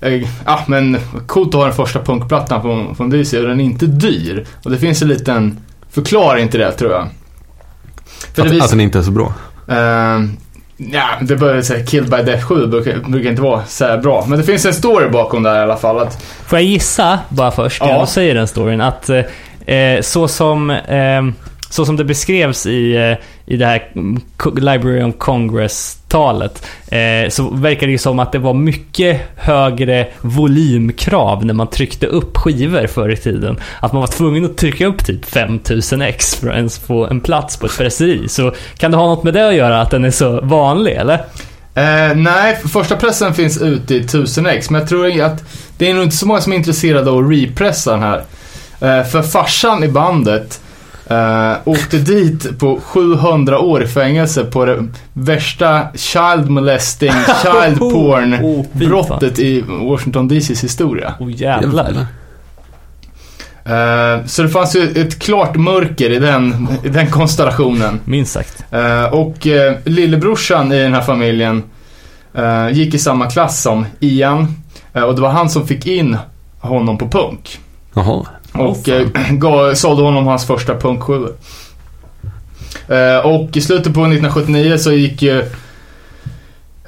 eh, ja men coolt att ha den första punkplattan från, från DC och den är inte dyr. Och det finns en liten förklaring till det tror jag. För det Att, vis- att den inte är så bra? Eh, ja, det börjar säga Killed by Death 7 brukar, brukar inte vara så här bra. Men det finns en story bakom där i alla fall. Att, Får jag gissa bara först, Ja. du säger den storyn, att eh, så som eh, så som det beskrevs i, eh, i det här Library of Congress-talet eh, så verkar det ju som att det var mycket högre volymkrav när man tryckte upp skivor förr i tiden. Att man var tvungen att trycka upp typ 5000 x för att ens få en plats på ett presseri. Så kan det ha något med det att göra att den är så vanlig, eller? eh, nej, första pressen finns ute i 1000x. Men jag tror att det är nog inte så många som är intresserade av att repressa den här. Eh, för farsan i bandet eh, åkte dit på 700 år i fängelse på det värsta child molesting, <laughs> child porn Oh, fy fan. brottet i Washington DCs historia. Oh jävlar. Eh, så det fanns ju ett klart mörker i den, i den konstellationen. Minst sagt. Eh, och uh, lillebrorsan i den här familjen gick i samma klass som Ian. Och det var han som fick in honom på punk. Jaha. Och eh, <clears throat> gav, sålde honom hans första punkskivor. Eh, och i slutet på 1979 så gick ju...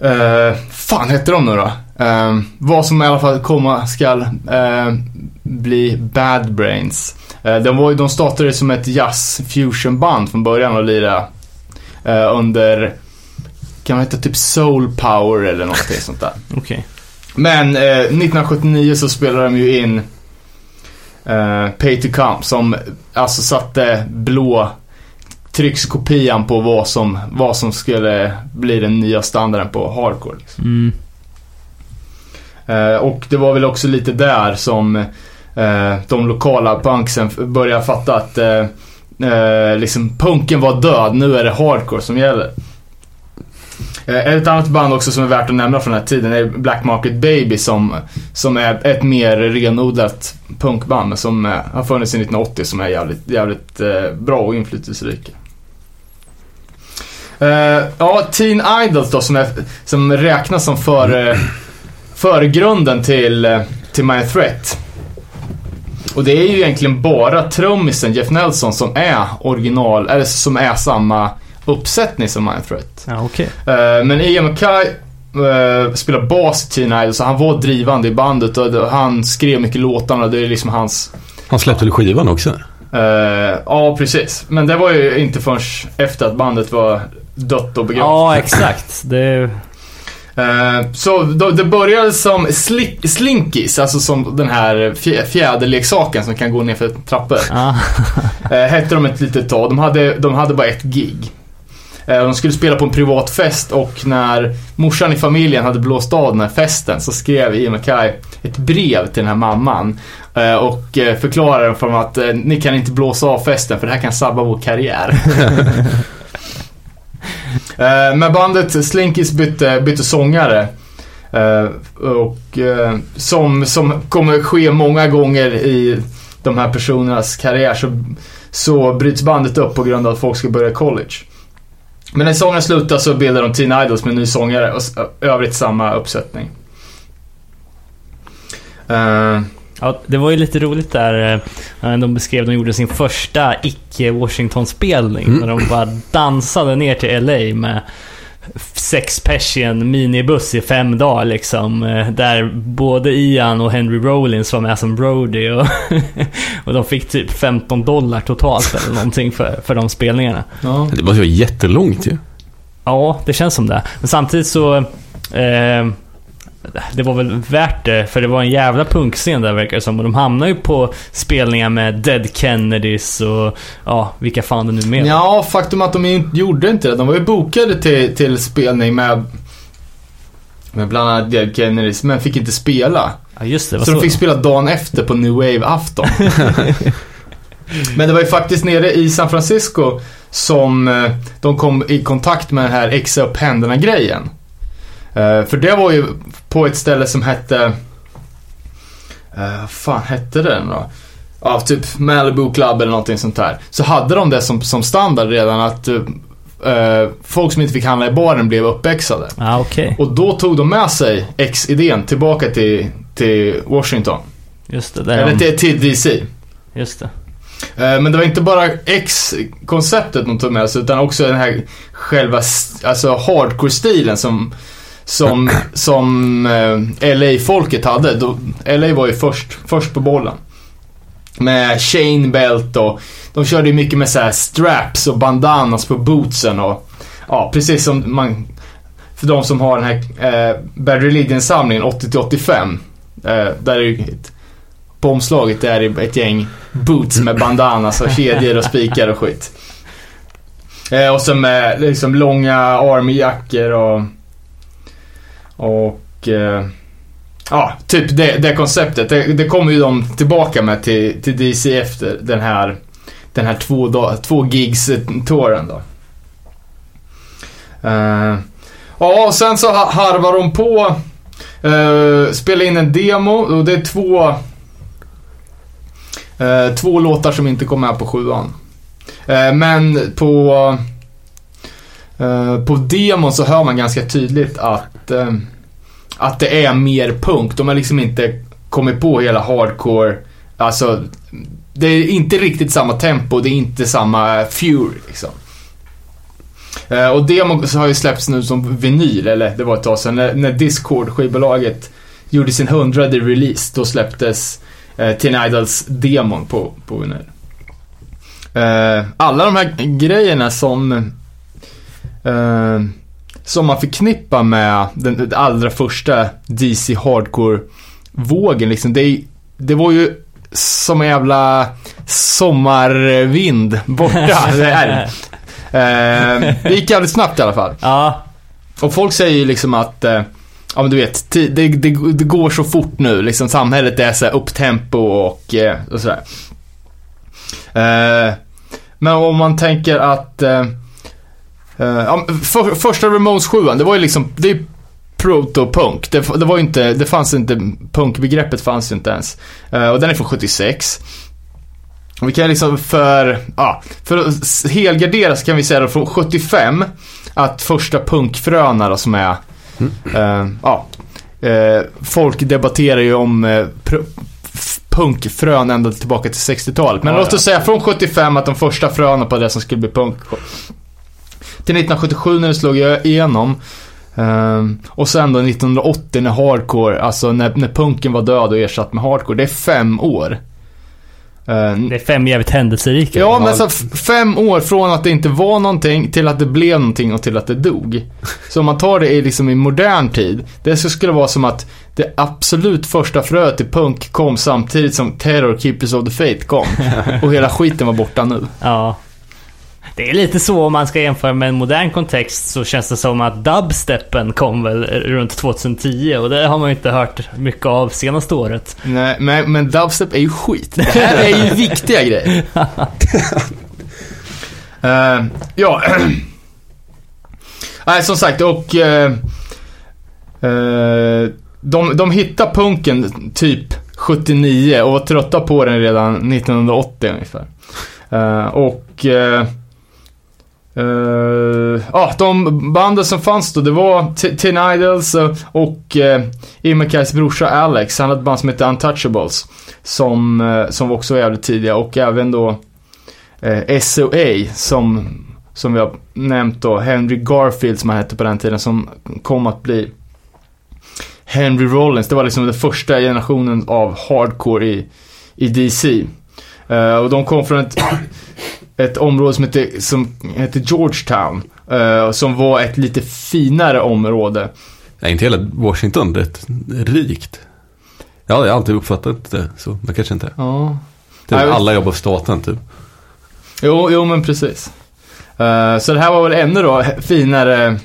Eh, fan hette de nu då? Eh, vad som i alla fall komma skall eh, bli Bad Brains. Eh, de, var, de startade som ett jazz fusion band från början och lirade eh, under, kan man heta typ Soul Power eller någonting sånt där. Okej. Men eh, 1979 så spelade de ju in eh, Pay to Come som alltså satte blå tryckskopian på vad som, vad som skulle bli den nya standarden på hardcore. Liksom. Mm. Eh, och det var väl också lite där som eh, de lokala punksen började fatta att liksom punken var död, nu är det hardcore som gäller. Eh, ett annat band också som är värt att nämna från den här tiden är Black Market Baby som, som är ett mer renodlat punkband som eh, har funnits sedan 1980 som är jävligt, jävligt eh, bra och inflytelserika. Ja, Teen Idols då som, är, som räknas som för, förgrunden till, till My Threat. Och det är ju egentligen bara trummisen Jeff Nelson som är original, eller som är samma uppsättning som My Threat. Ja, okej. Eh, men Ian MacKay eh, spelar bas i Teen Idols så han var drivande i bandet och han skrev mycket låtarna. Det är liksom hans... Han släppte väl skivan också? eh, ja, precis. Men det var ju inte förrän efter att bandet var dött och begravt. Ja, exakt. Det... Så då, det började som sli- slinkies, alltså som den här fjä- fjäderleksaken som kan gå ner för trappor. Ja. <laughs> Eh, hette de ett litet tag. De hade, de hade bara ett gig. Eh, de skulle spela på en privat fest och när morsan i familjen hade blåst av den här festen så skrev Ian MacKay ett brev till den här mamman. Eh, och eh, förklarade för dem att ni kan inte blåsa av festen för det här kan sabba vår karriär. <laughs> Men bandet Slinkies bytte, bytte sångare. Och som, som kommer ske många gånger i de här personernas karriär så, så bryts bandet upp på grund av att folk ska börja college. Men när sången slutar så bildar de Teen Idols med ny sångare och övrigt samma uppsättning. Eh, Ja, det var ju lite roligt där. eh, De beskrev, de gjorde sin första icke-Washington-spelning. Mm. När de bara dansade ner till LA med sex pers i en minibuss i fem dagar liksom. eh, Där både Ian och Henry Rollins var med som Brody och, <laughs> och de fick typ 15 dollar totalt eller någonting för, för de spelningarna. ja. Det måste vara jättelångt ju. Ja, det känns som det. Men samtidigt så... Eh, det var väl värt det, för det var en jävla punkscen där verkar det som. Och de hamnar ju på spelningar med Dead Kennedys och ja, vilka fan det nu med. ja, faktum att de inte gjorde inte det. De var ju bokade till, till spelning med, med bland annat Dead Kennedys, men fick inte spela. Ja, just det. Vad Så de fick spela dagen efter på New Wave-afton. <laughs> Men det var ju faktiskt nere i San Francisco som eh, de kom i kontakt med den här exa upp händerna-grejen. Eh, För det var ju på ett ställe som hette... eh, Vad fan hette den då? Ja, typ Malibu Club eller någonting sånt där. Så hade de det som, som standard redan att eh, eh, folk som inte fick handla i baren blev uppexade. Ja, okej. Och då tog de med sig X-idén tillbaka till, till Washington. Just det. Eller de, till, till DC. just det. Eh, Men det var inte bara X-konceptet de tog med sig utan också den här själva alltså hardcore-stilen som, som, som eh, LA-folket hade. Då, LA var ju först, först på bollen. Med chain belt och de körde ju mycket med så här straps och bandanas på bootsen och ja, precis som man för de som har den här eh, Bad Religion-samlingen 80-85. Eh, där är ju ett, på omslaget är det ett gäng boots med bandanas och kedjor och spikar och skit. Eh, och så med liksom långa armjackor och och eh, ja, typ det, det konceptet. Det, det kommer ju de tillbaka med till, till DC efter den här den här två, dag, två gigs-touren eh, då. Eh, ja, och sen så harvar de på Uh, spela in en demo och det är två uh, Två låtar som inte kom med på sjuan. Uh, men på På demon så hör man ganska tydligt att eh, Att det är mer punk. De har liksom inte kommit på hela hardcore Alltså Det är inte riktigt samma tempo, det är inte samma fury liksom. Eh, och demon har ju släppts nu som vinyl, eller det var ett tag sedan, när, när Discord, skivbolaget, gjorde sin hundrade release. Då släpptes eh, Teen Idols demon på, på vinyl. Eh, alla de här grejerna som eh, som man förknippar med den, den allra första DC Hardcore-vågen liksom. Det, det var ju som en jävla sommarvind borta. <laughs> det, är. Eh, det gick jävligt snabbt i alla fall. Ja, Och folk säger ju liksom att, eh, ja men du vet, det, det, det går så fort nu. Liksom samhället är så upptempo och, eh, och sådär. Eh, men om man tänker att, eh, ja, men för, första Ramones 7 det var ju liksom, det är proto-punk. Det, det var ju inte, det fanns inte, punkbegreppet fanns ju inte ens. Eh, och den är från 76. Och vi kan liksom för, ja, för att helgardera så kan vi säga då från 75 att första punkfröna då som är, eh, ja, eh, folk debatterar ju om eh, punkfrön ända tillbaka till 60-talet. Men Ja, låt oss säga från 75 att de första fröna på det som skulle bli punk till 1977 när det slog igenom. Ehm, och sen då 1980 när hardcore, alltså när, när punken var död och ersatt med hardcore. Det är fem år. Ehm, det är fem jävligt händelserika. Ja, men så f- fem år från att det inte var någonting till att det blev någonting och till att det dog. <laughs> Så om man tar det i, liksom i modern tid, det så skulle vara som att det absolut första fröet till punk kom samtidigt som Terror, Keepers of the Faith kom. <laughs> Och hela skiten var borta nu. Ja. Det är lite så om man ska jämföra med en modern kontext så känns det som att dubsteppen kom väl runt 2010 och det har man ju inte hört mycket av senaste året. Nej, men, men dubstep är ju skit. Det här är ju <laughs> viktiga grejer. <laughs> Eh, ja. <clears throat> Nej, som sagt, och... eh, eh, de, de hittade punken typ 79 och var trötta på den redan 1980 ungefär. Eh, och eh, Eh, de banden som fanns då, det var T- Tin Idols och uh, eh, Imekais brorsa Alex. Han hade ett band som hette Untouchables. Som, uh, som också var jävligt tidiga och även då eh, uh, SOA som, som vi har nämnt då. Henry Garfield som han hette på den tiden som kom att bli Henry Rollins. Det var liksom den första generationen av hardcore i, i DC. Uh, och de kom från ett, ett område som hette, som hette Georgetown. eh, som var ett lite finare område. Nej, inte hela Washington rätt rikt. Ja, jag har alltid uppfattat det så, men kanske inte. Ja. Typ, alla jobbar för staten typ. Jo, jo men precis. Eh, så det här var väl ännu då finare,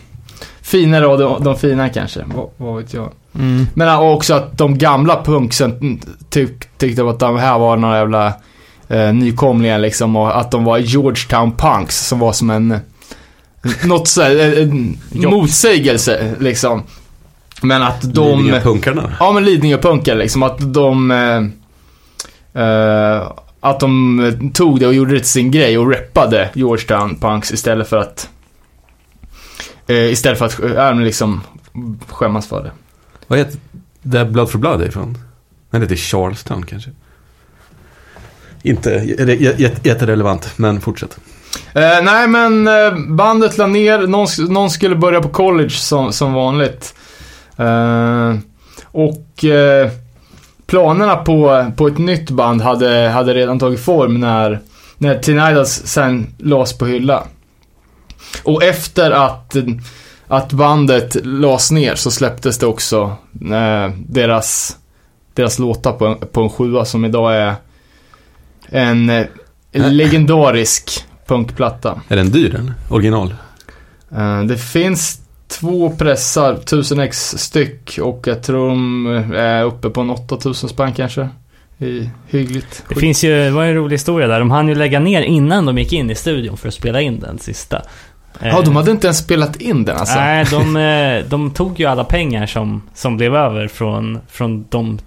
finare av de, de fina kanske. Vad, vad vet jag. Mm. Men ja, också att de gamla punksen tyck, tyckte att de här var några jävla eh, nykomlingar liksom. Och att de var Georgetown punks som var som en, något så här, eh, motsägelse liksom. Men att de... Lidingö-punkarna. Ja men Lidingö-punkare liksom. Att de... Eh, eh, att de tog det och gjorde det till sin grej och reppade Georgetown punks istället för att... Eh, istället för att men liksom skämmas för det. Vad heter det Blood for Blood är ifrån? Men det heter Charlestown kanske. Inte jätterelevant, men fortsätt. Eh, nej men eh, bandet la ner, någon, någon skulle börja på college som, som vanligt. Eh, och eh, planerna på, på ett nytt band hade, hade redan tagit form när, när Teen sen lades på hylla. Och efter att, att bandet lades ner så släpptes det också eh, deras, deras låtar på på en sjua som idag är en eh, legendarisk punkplatta. Är den dyr den? Original? Eh, Det finns två pressar, 1000 ex styck och jag tror de är uppe på en 8000 spänn kanske. I hyggligt. Det finns ju, det var en rolig historia där. De hann ju lägga ner innan de gick in i studion för att spela in den sista. Ja, de hade inte ens spelat in den alltså. Nej, de, eh, de tog ju alla pengar som, som blev över från, från de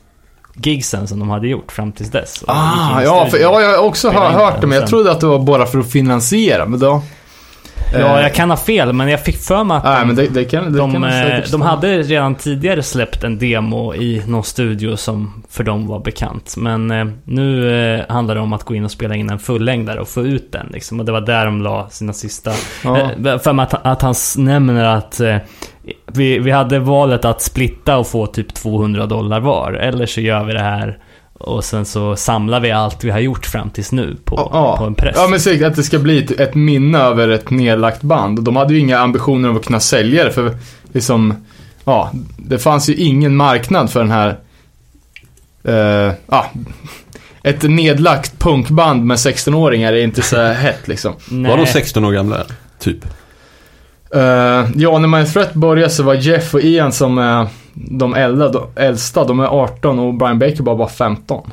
gigsen som de hade gjort fram tills dess. Ah, ja, för, ja, jag har också hör, hört det, men jag trodde att det var bara för att finansiera, men då... Ja, eh, jag kan ha fel, men jag fick för mig att Nej, de, men det, det kan, det de, kan eh, de hade redan tidigare släppt en demo i någon studio som för dem var bekant. Men eh, nu eh, handlar det om att gå in och spela in en fullängdare och få ut den liksom. Och det var där de la sina sista... Ja. Eh, för mig att, att han nämner att eh, vi, vi hade valet att splitta och få typ 200 dollar var. Eller så gör vi det här och sen så samlar vi allt vi har gjort fram tills nu på, Ja, på en press. Ja, men säkert att det ska bli ett, ett minne över ett nedlagt band. De hade ju inga ambitioner om att kunna sälja det, för liksom... Ja, det fanns ju ingen marknad för den här... eh, ja, ett nedlagt punkband med 16-åringar är inte så hett liksom. Nej. Var de 16 år gamla? Typ. Uh, ja, när Man Threat började så var Jeff och Ian som är de äldsta, de äldsta, de är 18 och Brian Baker bara var 15.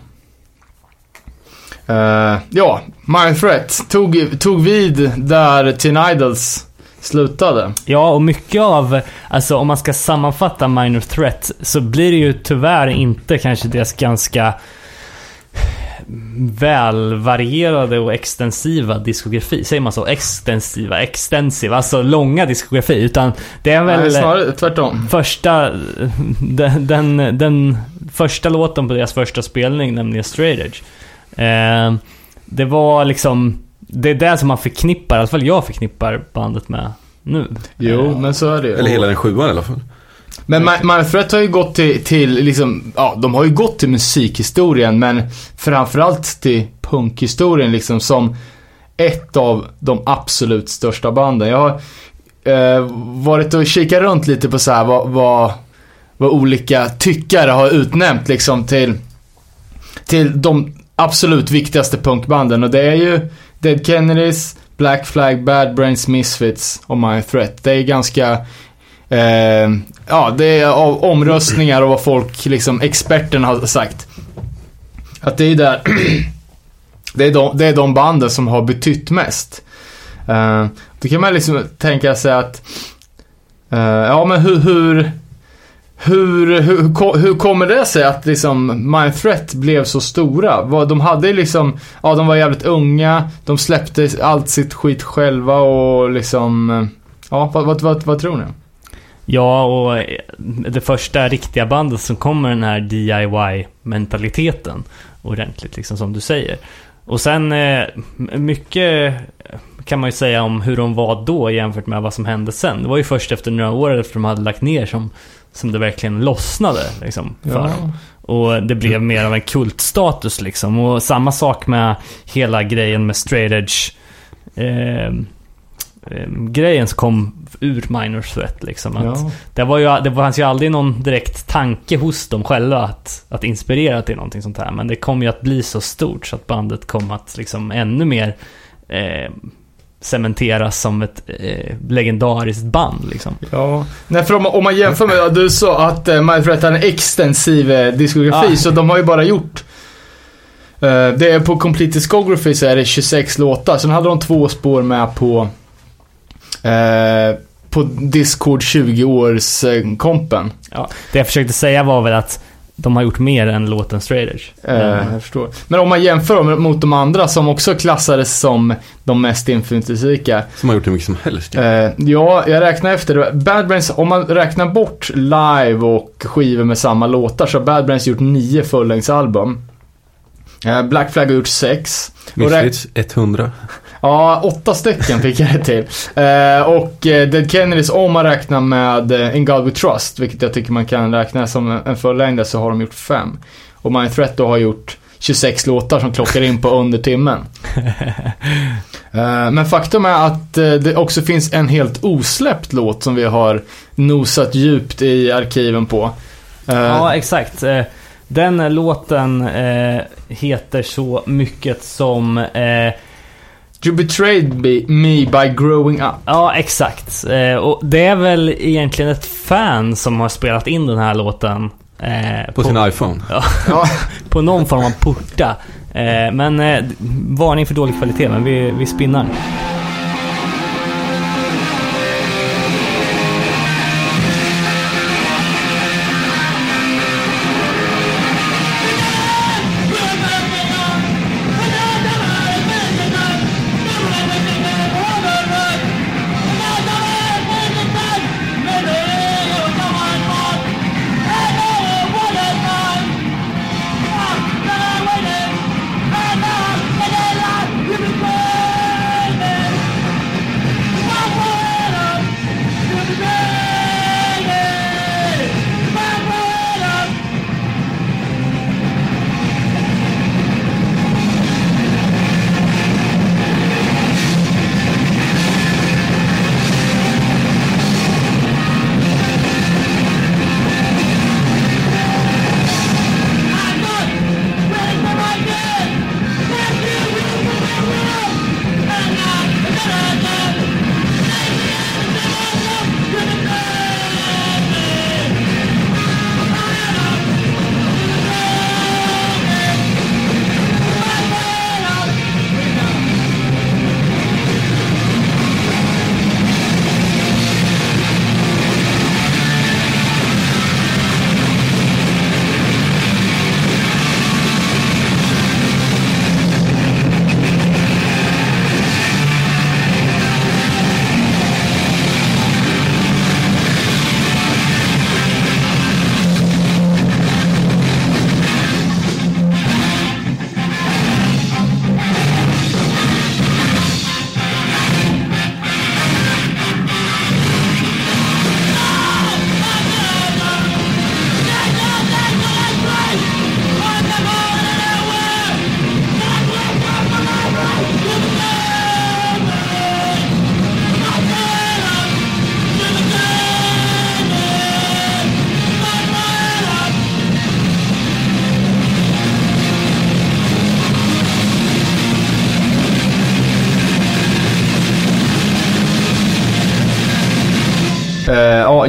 Uh, eh, ja, Mind Threat tog, tog vid där Teen Idols slutade. Ja, och mycket av, alltså om man ska sammanfatta Minor Threat, så blir det ju tyvärr inte kanske deras ganska välvarierade och extensiva diskografi. Säger man så? Extensiva, extensiva, alltså långa diskografi. Utan det är väl Nej, snarare tvärtom. första, <laughs> den, den, den första låten på deras första spelning, nämligen Straight Edge. Eh, det var liksom, det är det som man förknippar, i alla fall jag förknippar bandet med nu. Jo, Eh, men så är det. Eller hela den sjuan i alla fall. Men My Threat har ju gått till, till liksom, ja, de har ju gått till musikhistorien, men framförallt till punkhistorien liksom som ett av de absolut största banden. Jag har eh, varit och kikat runt lite på så här vad, vad, vad olika tyckare har utnämnt liksom till, till de absolut viktigaste punkbanden och det är ju Dead Kennedys, Black Flag, Bad Brains, Misfits och My Threat. Det är ganska Eh, ja, det är av omröstningar och vad folk, liksom experterna har sagt. Att det är där, <clears throat> det är de, det är de banden som har betytt mest. Eh, då kan man liksom tänka sig att, eh, ja men hur, hur, hur, hur, hur kommer det sig att liksom Mind Threat blev så stora? De hade liksom, ja de var jävligt unga, de släppte allt sitt skit själva och liksom, eh, ja vad, vad, vad, vad tror ni? Ja, och eh, det första riktiga bandet som kommer den här DIY-mentaliteten ordentligt, liksom som du säger. Och sen eh, mycket kan man ju säga om hur de var då jämfört med vad som hände sen. Det var ju först efter några år efter de hade lagt ner som, som det verkligen lossnade liksom, för dem. Och det blev mer av en kultstatus liksom. Och samma sak med hela grejen med straight edge. Eh, eh, grejen som kom ur Minor Threat liksom. Att Ja. det, var ju, det fanns ju aldrig någon direkt tanke hos dem själva att, att inspirera till någonting sånt här. Men det kom ju att bli så stort så att bandet kom att liksom ännu mer eh, cementeras som ett eh, legendariskt band liksom. Ja. Nej, för om, man- om man jämför med, du sa att uh, Mind Threat har en extensiv eh, diskografi, Ja. så de har ju bara gjort eh, det är på Complete Discography så är det 26 låtar, sen hade de två spår med på eh, på Discord 20 års eh, kompen. Ja, det jag försökte säga var väl att de har gjort mer än låten Straight Edge. Eh, jag förstår. Men om man jämför dem mot de andra som också klassades som de mest inflytelserika. Som har gjort hur mycket som helst. Eh, ja, jag räknar efter. Bad Brains, om man räknar bort live och skivor med samma låtar så har Bad Brains gjort nio fullängdsalbum. Eh, Black Flag har gjort sex. Misfits 100. Ja, åtta stycken fick jag det till. Eh, och eh, Dead Kennedys, om man räknar med eh, In God We Trust, vilket jag tycker man kan räkna som en fullängdare, så har de gjort fem. Och Mind Threat då har gjort 26 låtar som klockar in på under timmen. <laughs> Men faktum är att det också finns en helt osläppt låt som vi har nosat djupt i arkiven på. Ja, exakt. Den låten heter så mycket som... You betrayed me, me by growing up. ja, exakt. Eh, och det är väl egentligen ett fan som har spelat in den här låten. Eh, På sin iPhone. Ja, <laughs> på någon form av porta. Eh, men eh, varning för dålig kvalitet, men vi, vi spinnar.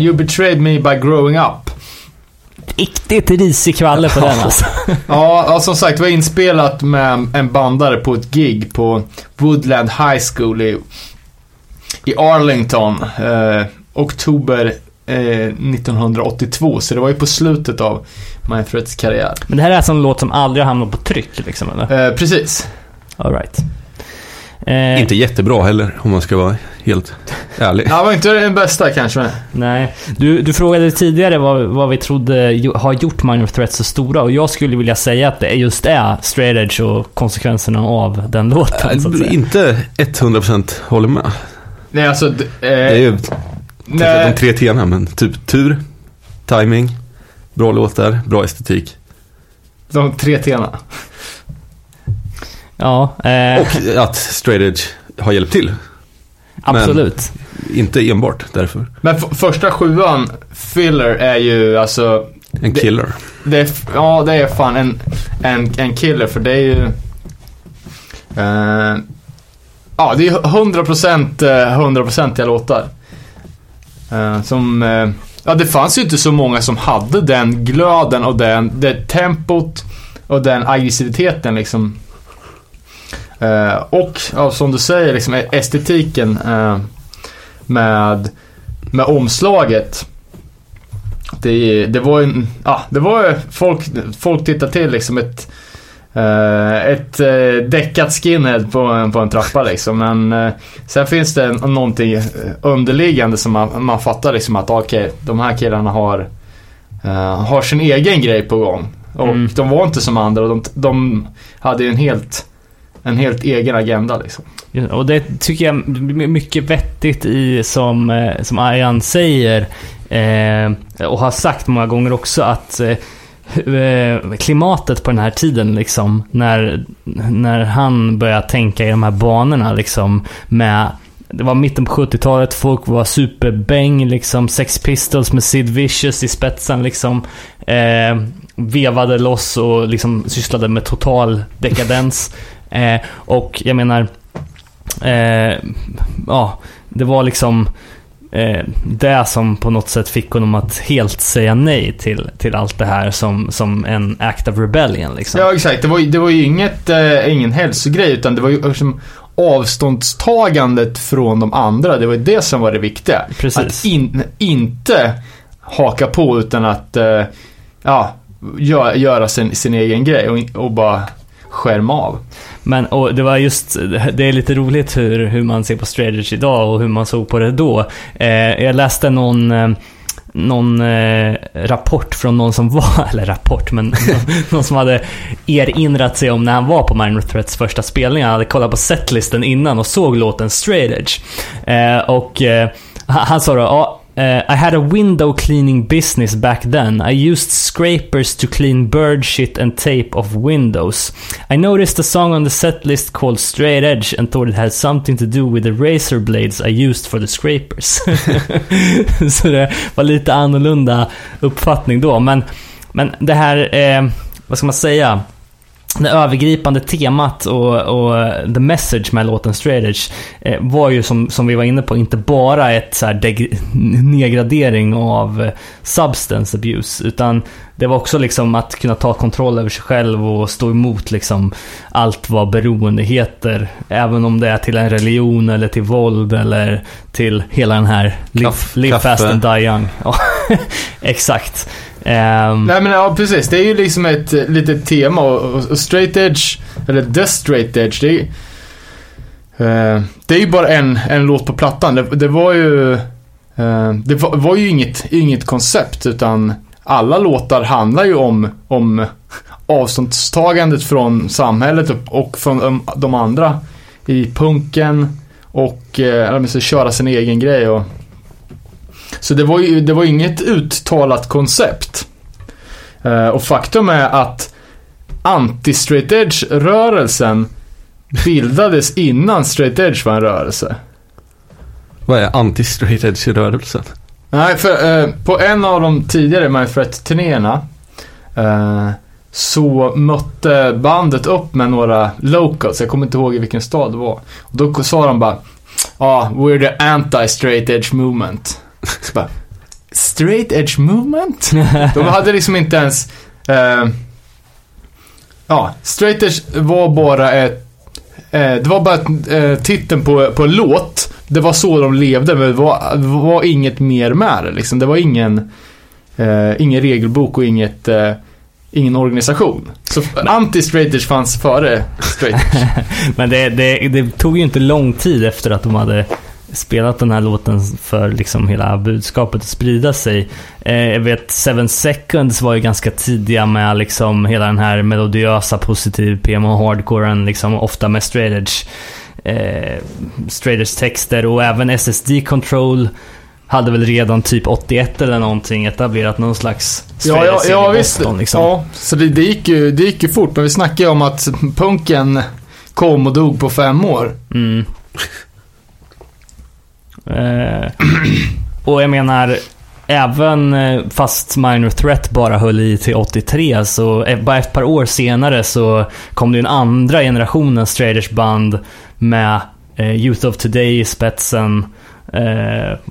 You betrayed me by growing up. Riktigt risig kvalle på den alltså. <laughs> Ja, ja, som sagt, det var inspelat med en bandare på ett gig på Woodland High School i, i Arlington. Eh, oktober eh, 1982, så det var ju på slutet av Threats karriär. Men det här är alltså en låt som aldrig har hamnat på tryck liksom, eller? Eh, precis. All right. Eh, Inte jättebra heller, om man ska vara helt ärlig. <laughs> Ja, var inte den bästa kanske. men- Nej. Du, du frågade tidigare vad, vad vi trodde har gjort Minor Threats så stora och jag skulle vilja säga att det just är straight edge och konsekvenserna av den låten. Så att säga. Inte 100% håller med. Nej, alltså... d- Det är Eh, ju kanske de nej, tre tena, men typ tur, timing, bra låtar, bra estetik. de tre tena. Ja, eh, Och att straight edge har hjälpt till. absolut. Inte enbart därför. Men första sjuan, Filler, är ju alltså... En Det- killer. Det är, f- ja, det är fan en, en, en killer för det är ju... Eh, ja, det är 100% eh, 100% låtar. Eh, som... Eh, ja, det fanns ju inte så många som hade den glöden och den, det tempot och den aggressiviteten liksom. Eh, och ja, som du säger, liksom estetiken eh, med, med omslaget. Det, det var ju, ja, det var ju, folk, folk tittade till liksom ett, eh, ett uh, däckat skinhead på, en- på en trappa liksom. Men eh, sen finns det någonting underliggande som man, man fattar liksom att okej, de här killarna har, har sin egen grej på gång. Och Mm. de var inte som andra och de, de hade ju en helt, en helt egen agenda liksom. Ja, Och det tycker jag är mycket vettigt i som, eh, som Arjan säger. Eh, och har sagt många gånger också att eh, eh, klimatet på den här tiden liksom. När, när han började tänka i de här banorna liksom. Med det var mitten på 70-talet, folk var superbäng liksom. Sex Pistols med Sid Vicious i spetsen liksom. Eh, vevade loss och liksom sysslade med total dekadens. Eh, och jag menar, eh, ja, det var liksom eh, det som på något sätt fick honom att helt säga nej till, till allt det här som, som en act of rebellion liksom. Ja, exakt. Det var, det var ju inget, eh, ingen hälsogrej, utan det var ju liksom avståndstagandet från de andra. Det var ju det som var det viktiga. Precis. Att in, inte haka på, utan att eh, ja, gö, göra sin, sin egen grej och, och bara skärma av. Men och det var just, det är lite roligt hur, hur man ser på Strategy idag och hur man såg på det då. Eh, jag läste någon, eh, någon eh, rapport från någon som var, <laughs> eller rapport, men någon, <laughs> någon som hade erinrat sig om när han var på Minor Threats första spelning. Han hade kollat på setlisten innan och såg låten Straight Edge. Eh, och eh, han, han sa då, ja, Uh, I had a window cleaning business back then. I used scrapers to clean bird shit and tape off windows. I noticed a song on the set list called Straight Edge and thought it had something to do with the razor blades I used for the scrapers. <laughs> Så det var lite annorlunda uppfattning då. Men, men det här, eh, vad ska man säga? Det övergripande temat och, och the message med låten Straight Edge eh, var ju som, som vi var inne på inte bara ett så nedgradering av substance abuse utan det var också liksom att kunna ta kontroll över sig själv och stå emot liksom allt vad beroende heter. Även om det är till en religion eller till våld eller till hela den här live, Kaff- live kaffe. fast and die young. <laughs> Ja, exakt. Um, Nej men ja, precis. Det är ju liksom ett eh, litet tema och, och, straight edge, eller the straight edge, det är, uh, det är ju bara en, en låt på plattan. Det, det var ju, uh, det var, var ju inget, inget koncept utan alla låtar handlar ju om, om avståndstagandet från samhället och, och från de, de andra i punken och eller köra sin egen grej och så det var ju det var inget uttalat koncept. Eh, och faktum är att anti-straight edge-rörelsen bildades innan straight edge var en rörelse. Vad är anti-straight edge-rörelsen? Nej, för eh, på en av de tidigare My Threat-turnéerna eh, så mötte bandet upp med några locals, jag kommer inte ihåg i vilken stad det var. Och då sa de bara Ja, ah, we're the anti-straight edge movement. Så bara, straight edge movement? <laughs> De hade liksom inte ens... Eh, ja, straight edge var bara ett, eh, det var bara eh, titeln på, på en låt. Det var så de levde, men det var, det var inget mer med det liksom. Det var ingen, eh, ingen regelbok och inget, eh, ingen organisation. Så anti-straight edge fanns före straight <laughs> edge. Men det, det, det tog ju inte lång tid efter att de hade spelat den här låten för liksom hela budskapet att sprida sig. Eh, jag vet Seven Seconds var ju ganska tidiga med liksom hela den här melodiösa, positiv PMO-hardcoren, liksom ofta med straight edge. Eh, straight edge texter och även SSD Control hade väl redan typ 81 eller någonting etablerat någon slags Ja, ja, ja visst. Boston, liksom. Ja, så det, det, gick ju, det gick ju fort. Men vi snackade ju om att punken kom och dog på fem år. Mm. Eh, och jag menar, även eh, fast Minor Threat bara höll i till 83, så eh, bara ett par år senare så kom det en andra generationens Straders band med Youth of Today i spetsen.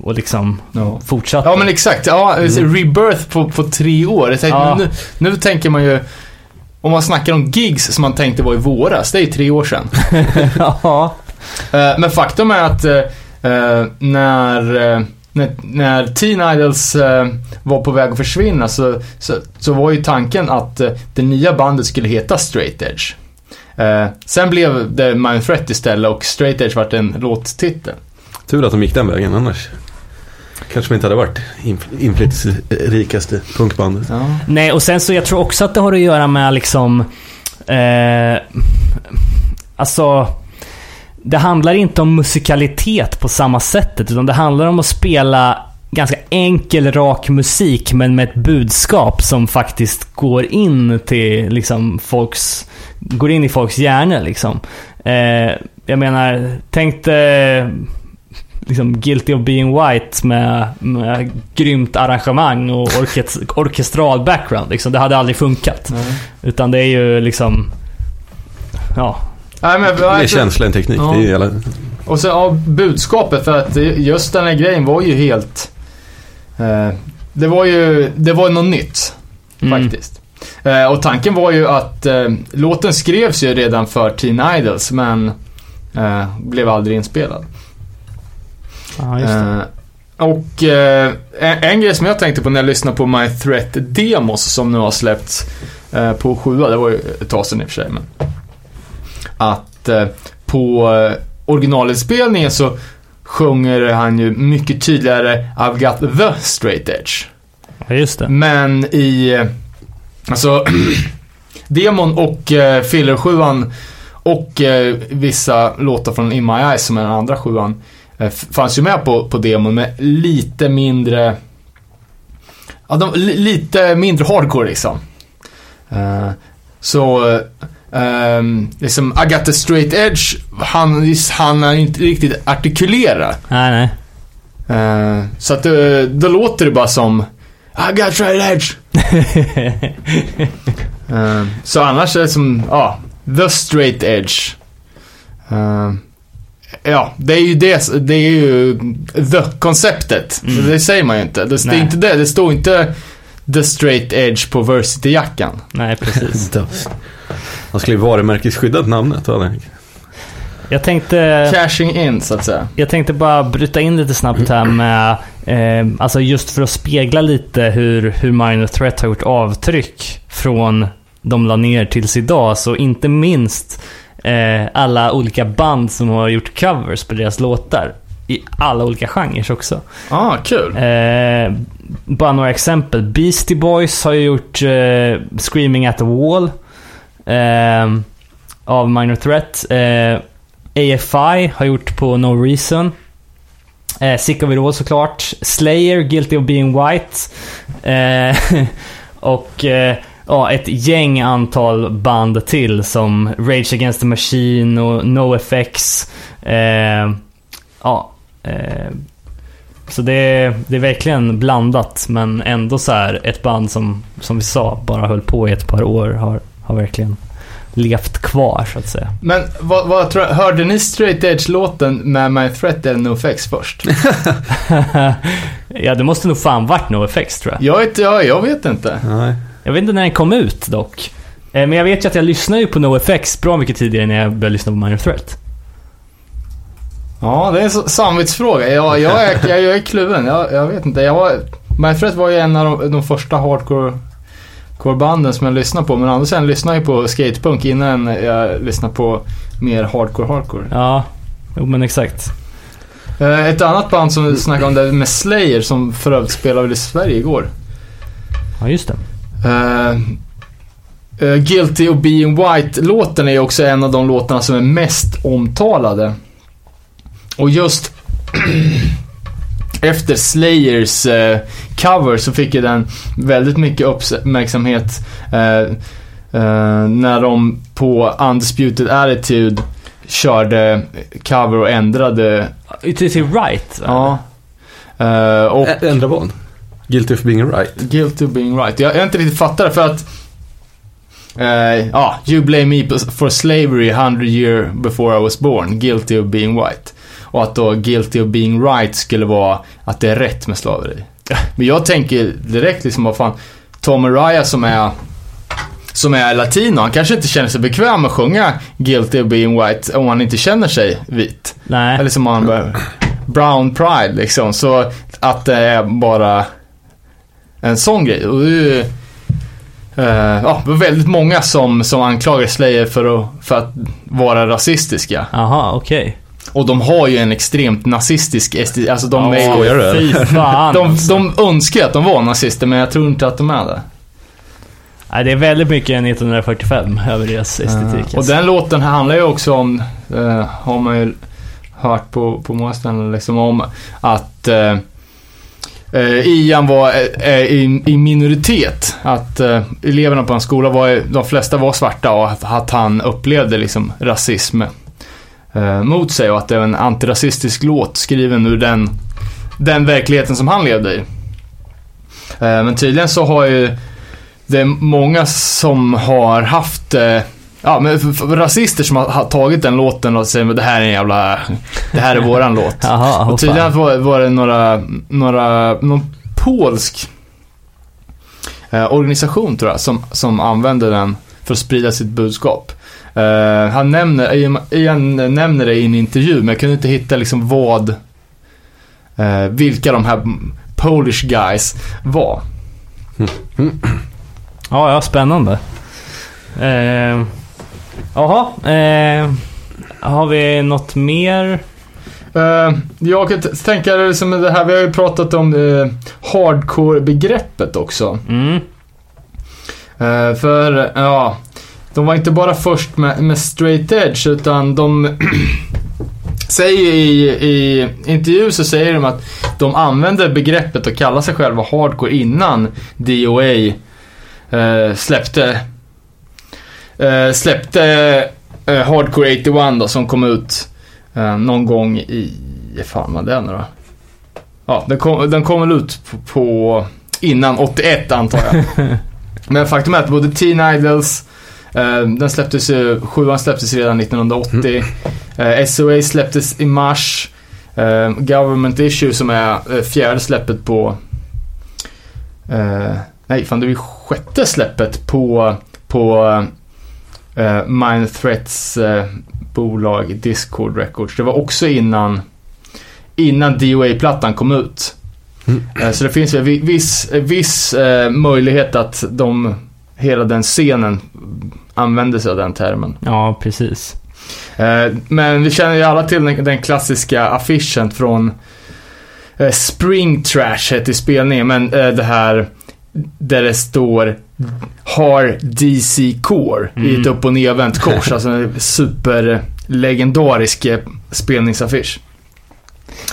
Och liksom Ja. fortsatte. Ja men exakt, ja, rebirth på, på tre år. Tänkte, Ja. nu, nu tänker man ju, om man snackar om gigs som man tänkte var i våras, det är ju tre år sedan. <laughs> ja. Men faktum är att eh, när, eh, när, när Teen Idols eh, var på väg att försvinna så, så, så var ju tanken att eh, det nya bandet skulle heta Straight Edge. Eh, sen blev det Mind Threat istället och Straight Edge vart en låttitel. Tur att de gick den vägen annars. Kanske de inte hade varit inf- inflytelserikaste punkbandet. Ja. Nej, och sen så jag tror också att det har att göra med liksom... Eh, alltså... Det handlar inte om musikalitet på samma sättet, utan det handlar om att spela ganska enkel, rak musik, men med ett budskap som faktiskt går in till liksom folks... Går in i folks hjärnor liksom. Eh, jag menar, tänk dig liksom Guilty of being white med, med grymt arrangemang och orkest, orkestral background. Liksom. Det hade aldrig funkat. Utan det är ju liksom... Ja. Nej, men, Det är känsla, en teknik. Ja. Det är hela... Och så ja, budskapet för att just den här grejen var ju helt... Eh, det var ju, det var något nytt Mm. faktiskt. Eh, och tanken var ju att eh, låten skrevs ju redan för Teen Idols men eh, blev aldrig inspelad. Ja, just det. Eh, och eh, en, en grej som jag tänkte på när jag lyssnade på My Threat Demos som nu har släppts eh, på sjua, det var ju ett tag sedan i och för sig, men att eh, på eh, originalinspelningen så sjunger han ju mycket tydligare I've got the straight edge. Ja, just det. Men i, eh, alltså, <clears throat> demon och eh, filler sjuan och eh, vissa låtar från In My Eyes som är den andra sjuan eh, fanns ju med på, på demon med lite mindre, ja, de, li, lite mindre hardcore liksom. Eh, så, ehm, liksom, the straight edge, han, han är inte riktigt artikulera. Nej, nej. Eh, så att eh, då låter det bara som got straight edge. <laughs> Eh, så annars är det som, ja, the straight edge. Ja, det är ju det, det är ju the-konceptet. Mm. Det säger man ju inte. Det, det är inte det, det står inte the straight edge på Versity-jackan. nej, precis. <laughs> Han skulle ju varumärkesskyddat namnet. va? Jag tänkte... Cashing in, så att säga. Jag tänkte bara bryta in lite snabbt här med, eh, alltså just för att spegla lite hur, hur Minor Threat har gjort avtryck från de la ner tills idag. Så inte minst eh, alla olika band som har gjort covers på deras låtar. I alla olika genrer också. Ah, kul. Eh, bara några exempel. Beastie Boys har ju gjort eh, Screaming at the Wall. Eh, av Minor Threat. Eh, AFI har gjort på No Reason. Eh, Sick of It All såklart. Slayer, Guilty of Being White. Eh, <laughs> och eh, ja, ett gäng antal band till som Rage Against the Machine och NoFX. Eh, ja, eh, så det är, det är verkligen blandat men ändå så här ett band som, som vi sa, bara höll på i ett par år har, har verkligen levt kvar så att säga. Men vad, vad tror jag, hörde ni straight edge-låten med My Threat eller NoFX först? <laughs> ja, det måste nog fan varit NoFX tror jag. jag, vet, ja, jag vet inte. Nej. Jag vet inte när den kom ut dock. Eh, Men jag vet ju att jag lyssnar ju på NoFX bra mycket tidigare när jag började lyssna på Minor Threat. Ja, det är en samvetsfråga. Jag, jag, är, jag, jag är kluven. Jag, jag vet inte. Jag var, My Threat var ju en av de, de första hardcore core banden som jag lyssnade på. Men andra sidan lyssnade jag på skatepunk innan jag lyssnade på mer hardcore hardcore. Ja, jo men exakt. Eh, Ett annat band som vi snackade om det med Slayer som för övrigt spelade i Sverige igår. Ja, just det. Eh, Guilty of being white-låten är också en av de låtarna som är mest omtalade. Och just <clears throat> efter Slayers eh, cover så fick ju den väldigt mycket uppmärksamhet eh, eh, när de på Undisputed Attitude körde cover och ändrade. Till, till Right? Ja. Eh, och Ä- Ändra vad? Guilty of being right. Guilty of being right. Jag, jag har inte riktigt fattat det för att... eh, Ja, you blame me for slavery 100 year before I was born. Guilty of being white. Och att då guilty of being right skulle vara att det är rätt med slaveri. <laughs> Men jag tänker direkt liksom, vad fan. Tom Araya som är... Som är latino, han kanske inte känner sig bekväm med att sjunga Guilty of being white om han inte känner sig vit. Nej. Eller som han bara, Brown Pride liksom. Så att det är bara en sån grej. Och det är ju, eh, ja, det var väldigt många som, som anklagar Slayer för att, för att vara rasistiska. Jaha, okej. Och de har ju en extremt nazistisk estetik. Alltså de är skojar du, Fy fan de, de önskar ju att de var nazister, men jag tror inte att de är det. Nej, det är väldigt mycket 1945 över deras estetik. Och alltså. den låten handlar ju också om, eh, har man ju hört på, på många ställen, liksom om att eh, Ian var i, i minoritet. Att eleverna på hans skola var, ju- de flesta var svarta och att, att han upplevde liksom rasism eh, mot sig och att det var en antirasistisk låt skriven ur den, den verkligheten som han levde i. Eh, men tydligen så har ju det är många som har haft eh, Ja, men rasister som har, tagit den låten och säger att det här är en jävla... Det här är våran låt. <laughs> Jaha, Och och tydligen var, var det några, några, någon polsk eh, organisation tror jag som, som använde den för att sprida sitt budskap. Eh, han nämner, Ian- nämner det i en intervju men jag kunde inte hitta liksom vad, eh, vilka de här Polish guys var. Ja, ja, spännande. Eh, Jaha, eh, har vi något mer? Jag kan tänka liksom det här, vi har ju pratat om hardcore-begreppet också. Mm. För, ja, de var inte bara först med, med straight edge utan de <clears throat> säger i, i intervju så säger de att de använder begreppet och kallar sig själva hardcore innan DOA eh, släppte eh, släppte eh, Hardcore 81 då som kom ut eh, någon gång i, fan vad det är nu då? Ja, den kom, den kom väl ut på, på innan 81 antar jag. <laughs> Men faktum är att både Teen Idols, den släpptes ju, sjuan släpptes redan 1980. Eh, SOA släpptes i mars. Eh, Government Issue som är eh, fjärde släppet på... Eh, nej, fan det är sjätte släppet på, på eh, Mind Threats eh, bolag Discord Records. Det var också innan, innan DOA-plattan kom ut. Eh, Så det finns viss, viss eh, möjlighet att de, hela den scenen använder sig av den termen. Ja, precis. Eh, Men vi känner ju alla till den, klassiska affischen från eh, Spring Trash heter spelningen, men eh, det här där det står Har DC Core i ett Mm. upp och nervänt kors. <laughs> alltså en superlegendarisk spelningsaffisch.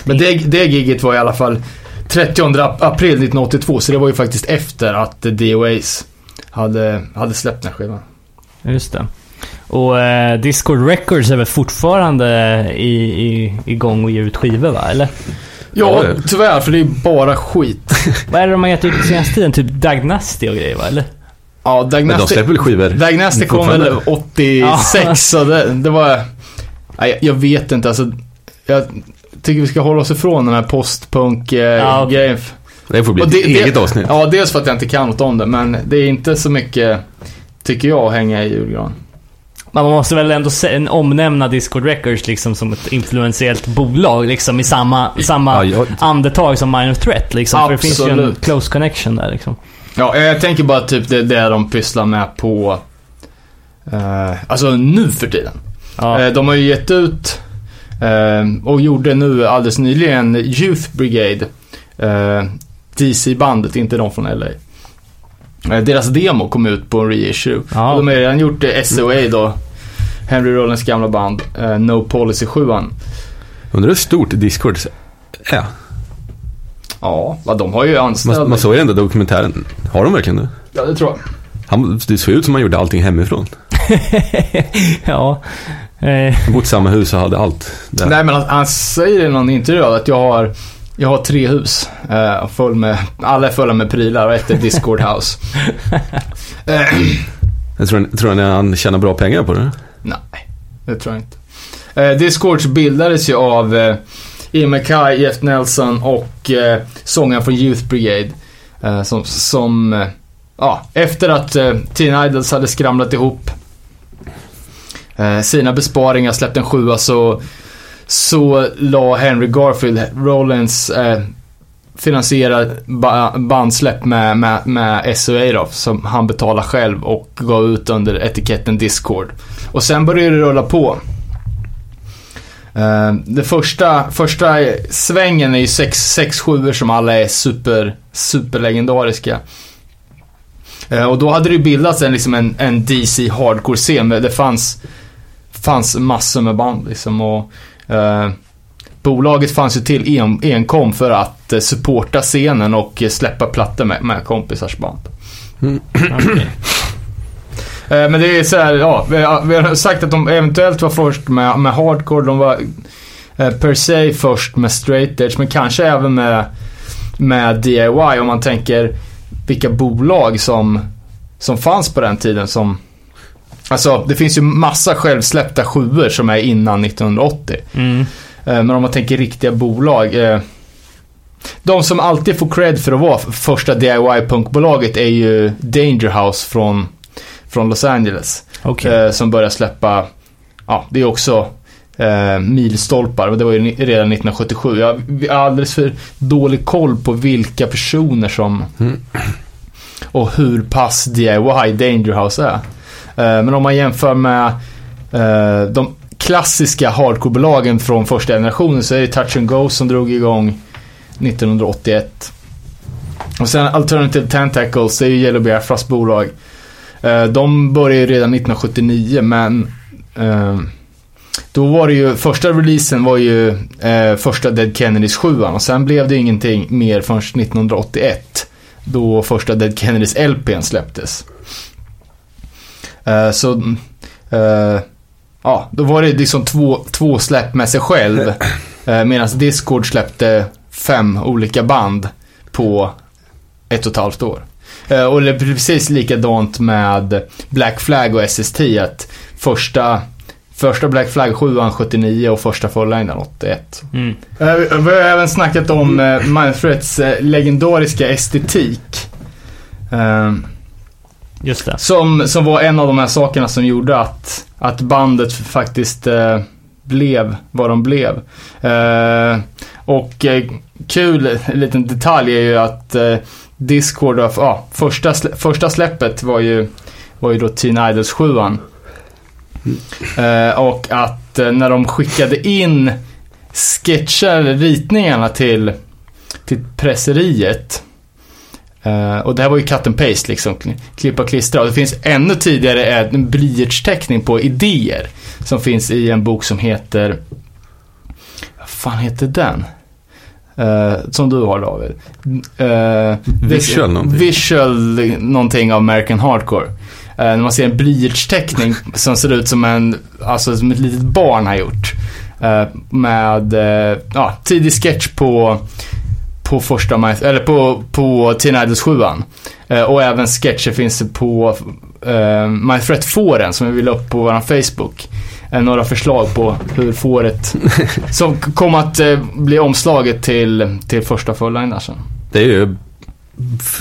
Men det, det giget var i alla fall 30 ap- april 1982, så det var ju faktiskt efter att DOAs hade, hade släppt den här skivan. Just det. Och eh, Discord Records är väl fortfarande i, i, igång och ger ut skivor va, eller? Ja, tyvärr, för det är bara skit. <laughs> Vad är det de har gett ut den senaste tiden? Typ Dagnasty och grejer va, eller? Ja, Dag Men de släpper väl skivor? Dag Nasty kom väl fortfarande? 86, Ja. så det, det var... Nej, jag vet inte, alltså. Jag tycker vi ska hålla oss ifrån den här postpunk-grejen. Ja, okej. Det får bli Och ett det- eget avsnitt. Ja, dels för att jag inte kan något om det, men det är inte så mycket tycker jag, hänga i julgran. Men man måste väl ändå se, omnämna Discord Records liksom som ett influentiellt bolag liksom i samma, samma Ja, jag- andetag som Minor Threat liksom. För det finns ju en Absolut. close connection där liksom. Ja, jag tänker bara typ det, det de pysslar med på... Eh, alltså nu för tiden. Ja. Eh, de har ju gett ut eh, och gjorde nu alldeles nyligen Youth Brigade. Eh, DC-bandet, inte de från LA. Eh, deras demo kom ut på en reissue. Ja. Och de har redan gjort eh, SOA då. Henry Rollins gamla band. Eh, no Policy 7 Undrar hur stort Discord är? Ja, vad de har ju anställda. Man, man såg ju ändå dokumentären. Har de verkligen det? Ja, det tror jag. Han, det såg ut som han gjorde allting hemifrån. <laughs> ja. Han bott i samma hus och hade allt. Där. Nej men han, han säger i någon intervju att jag har, jag har tre hus. Eh, full med, alla är fulla med prylar och ett är Discord house. eh, <laughs> Jag tror, tror ni han tjänar bra pengar på det? nej, det tror jag inte. Eh, Discords bildades ju av eh, Ian MacKay, Jeff Nelson och eh, sångaren från Youth Brigade. Eh, som, som ja, efter att Teen Idols hade skramlat ihop sina besparingar, släppt en sjua så så la Henry Garfield, Rollins eh, finansierade ba- bandsläpp med, med, med SOA då, som han betalade själv och gav ut under etiketten Discord. Och sen började det rulla på. Eh, det första, första svängen är ju 6-7 som alla är super, superlegendariska. Eh, och då hade det ju bildats en, liksom en, en DC hardcore-scen. Det fanns, fanns massor med band liksom. Och, eh, bolaget fanns ju till en, enkom för att eh, supporta scenen och eh, släppa plattor med, med kompisars band. <clears throat> okej. Eh, Men det är så här, ja, vi har, vi har sagt att de eventuellt var först med, med hardcore. De var eh, per se först med straight edge, men kanske även med, med DIY om man tänker vilka bolag som, som fanns på den tiden som Alltså, det finns ju massa självsläppta sjuor som är innan 1980. Mm. Eh, Men om man tänker riktiga bolag. eh, De som alltid får cred för att vara första DIY-punkbolaget är ju Danger House från, från Los Angeles. Okej. Eh, Som börjar släppa, ja det är också eh, milstolpar. Och det var ju redan 1977. Jag har- vi har alldeles för dålig koll på vilka personer som och hur pass DIY Danger House är. Eh, men om man jämför med eh, de klassiska hardcore-bolagen från första generationen så är det Touch and Go som drog igång 1981. Och sen Alternative Tentacles, det är ju Yellow Biafras bolag. Eh, de började ju redan 1979 men då var det ju, första releasen var ju eh, första Dead Kennedys 7 och sen blev det ingenting mer förrän 1981. Då första Dead Kennedys LPn släpptes. Eh, så, eh, ja, då var det liksom två, två släpp med sig själv. <clears throat> Eh, Medan Discord släppte fem olika band på ett och ett halvt år. Och det är precis likadant med Black Flag och SST. Att första, första Black Flag 7 79 och första Fullinern 81. Mm. Vi har även snackat om eh, legendariska estetik. Just det. som, som var en av de här sakerna som gjorde att, att bandet faktiskt eh, blev vad de blev. Eh, och eh, kul liten detalj är ju att eh, Discord, ja, ah, första, slä, första släppet var ju, var ju då Teen Idols 7 eh, Och att eh, när de skickade in sketcher, ritningarna till, till presseriet Eh, och det här var ju cut and paste liksom, kli- klippa och klistra. Och det finns ännu tidigare en blyertsteckning på idéer. Som finns i en bok som heter, vad fan heter den? Eh, som du har David. Uh, Visual någonting. Visual någonting av American Hardcore. När man ser en blyertsteckning <laughs> som ser ut som en, alltså som ett litet barn har gjort. Med, uh, ja, tidig sketch på på första Minth- eller på, på Teen Idols 7 eh, Och även sketcher finns det på eh, My Threat fåren som vi vill upp på vår Facebook. Eh, några förslag på hur fåret <laughs> som kom att eh, bli omslaget till, till första fullinern sen. Det är ju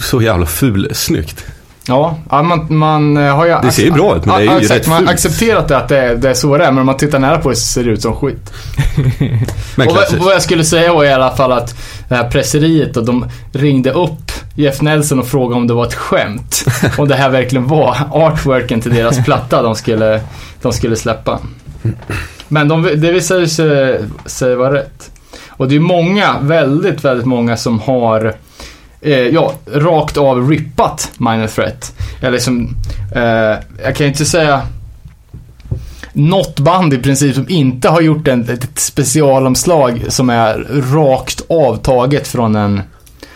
så jävla ful snyggt. Ja, man, man eh, har ju... Det ser ju bra ut, men det är ju exakt, rätt Man har accepterat det, att det är, det är så det är, men om man tittar nära på det så ser det ut som skit. <laughs> Men Och vad, vad jag skulle säga var i alla fall att det här presseriet och de ringde upp Jeff Nelson och frågade om det var ett skämt. <laughs> om det här verkligen var artworken till deras platta de skulle, de skulle släppa. Men de, det visade sig, sig vara rätt. Och det är många, väldigt, väldigt många som har eh, ja, rakt av rippat Minor Threat. Eller liksom, eh, jag kan ju inte säga något band i princip som inte har gjort en, ett specialomslag som är rakt avtaget från en...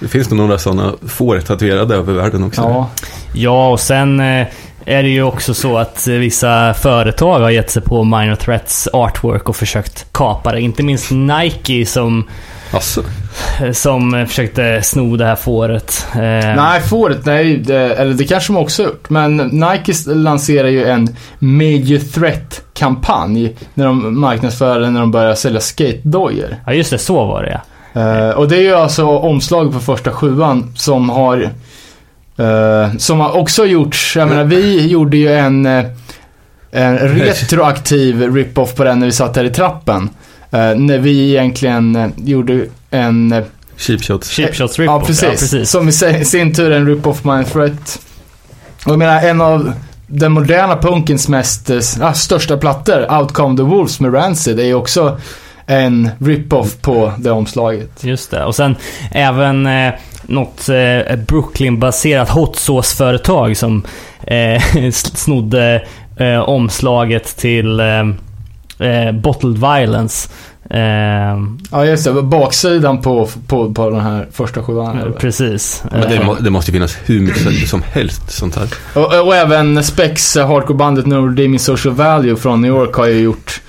Det finns nog några sådana får tatuerade över världen också. Ja, Ja, och sen eh, är det ju också så att eh, vissa företag har gett sig på Minor Threats artwork och försökt kapa det. Inte minst Nike som, Asså. som försökte sno det här fåret. Eh, Nej, fåret, nej, det, eller det kanske de också gjort. Men Nike lanserar ju en Major Threat-kampanj när de marknadsför när de börjar sälja skate-dojor. Ja, just det. Så var det ja. Eh, och det är ju alltså omslag på första sjuan som har eh, som har också gjorts, jag menar vi gjorde ju en, en retroaktiv rip-off på den när vi satt här i trappen. Eh, när vi egentligen eh, gjorde en eh, Cheap shots. Cheap Shots Ja rip-off. precis. Ja, precis. Som i sin- sin tur är en rip-off Mind Threat. Och jag menar en av den moderna punkens mest, ah, största plattor, Outcome the Wolves med Rancid, är ju också en rip-off på det omslaget. Just det. Och sen även eh, något eh, Brooklyn-baserat hot sauce-företag som eh, <laughs> snodde eh, omslaget till eh, Bottled Violence. Eh, Ja just det, baksidan på, på, på den här första sjuan. eller? precis. Men det, Eh, må, det måste ju finnas hur mycket som helst sånt här. Och, och även Spex, eh, hardcorebandet No Redeeming Social Value från New York har ju gjort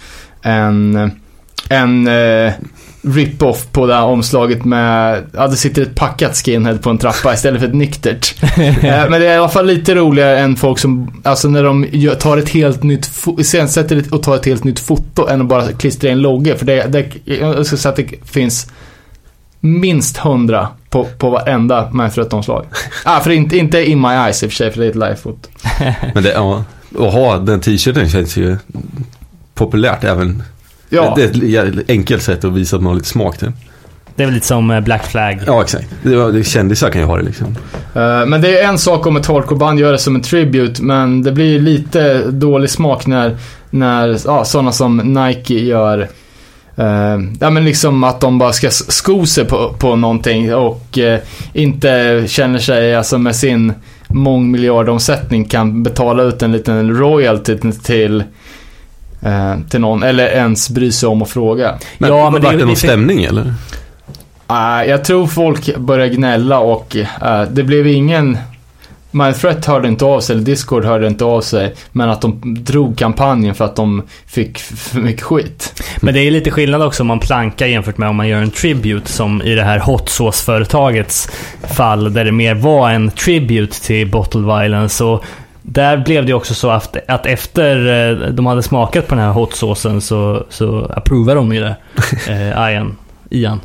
en, en eh, rip-off på det här omslaget med, ja det sitter ett packat skinhead på en trappa istället för ett nyktert. <laughs> eh, men det är i alla fall lite roligare än folk som, alltså när de tar ett helt nytt, iscensätter det och tar ett helt nytt foto än att bara klistra in loggor. För det, det, jag ska säga att det finns minst hundra på, på varenda Manfred-omslag. <laughs> ah, för inte, inte In My Eyes i och för sig, för det är ett livefoto. <laughs> Men det, ja, att ha den t-shirten känns ju populärt även. Ja, Det är ett enkelt sätt att visa att man har lite smak till. Det är väl lite som eh, Black Flag. Ja, exakt. Det, var- det, kändisar kan ju ha det liksom. eh, men det är en sak om ett hardcoreband gör det som en tribute, men det blir lite dålig smak när, när ja, sådana som Nike gör eh, ja men liksom att de bara ska sko sig på, på någonting och eh, inte känner sig, alltså med sin mångmiljardomsättning kan betala ut en liten royalty till, till någon, eller ens bry sig om att fråga. Men, Ja, men vart det det- någon stämning eller? Nej, jag tror folk börjar gnälla och eh, det blev ingen... Mindthreat hörde inte av sig, eller Discord hörde inte av sig. Men att de drog kampanjen för att de fick för mycket skit. Men det är lite skillnad också om man plankar jämfört med om man gör en tribute som i det här hot sauce-företagets fall där det mer var en tribute till Bottled Violence. Och där blev det också så att, att efter eh, de hade smakat på den här hot saucen så, så approvade de ju det. <laughs> Eh, Ian. Ian.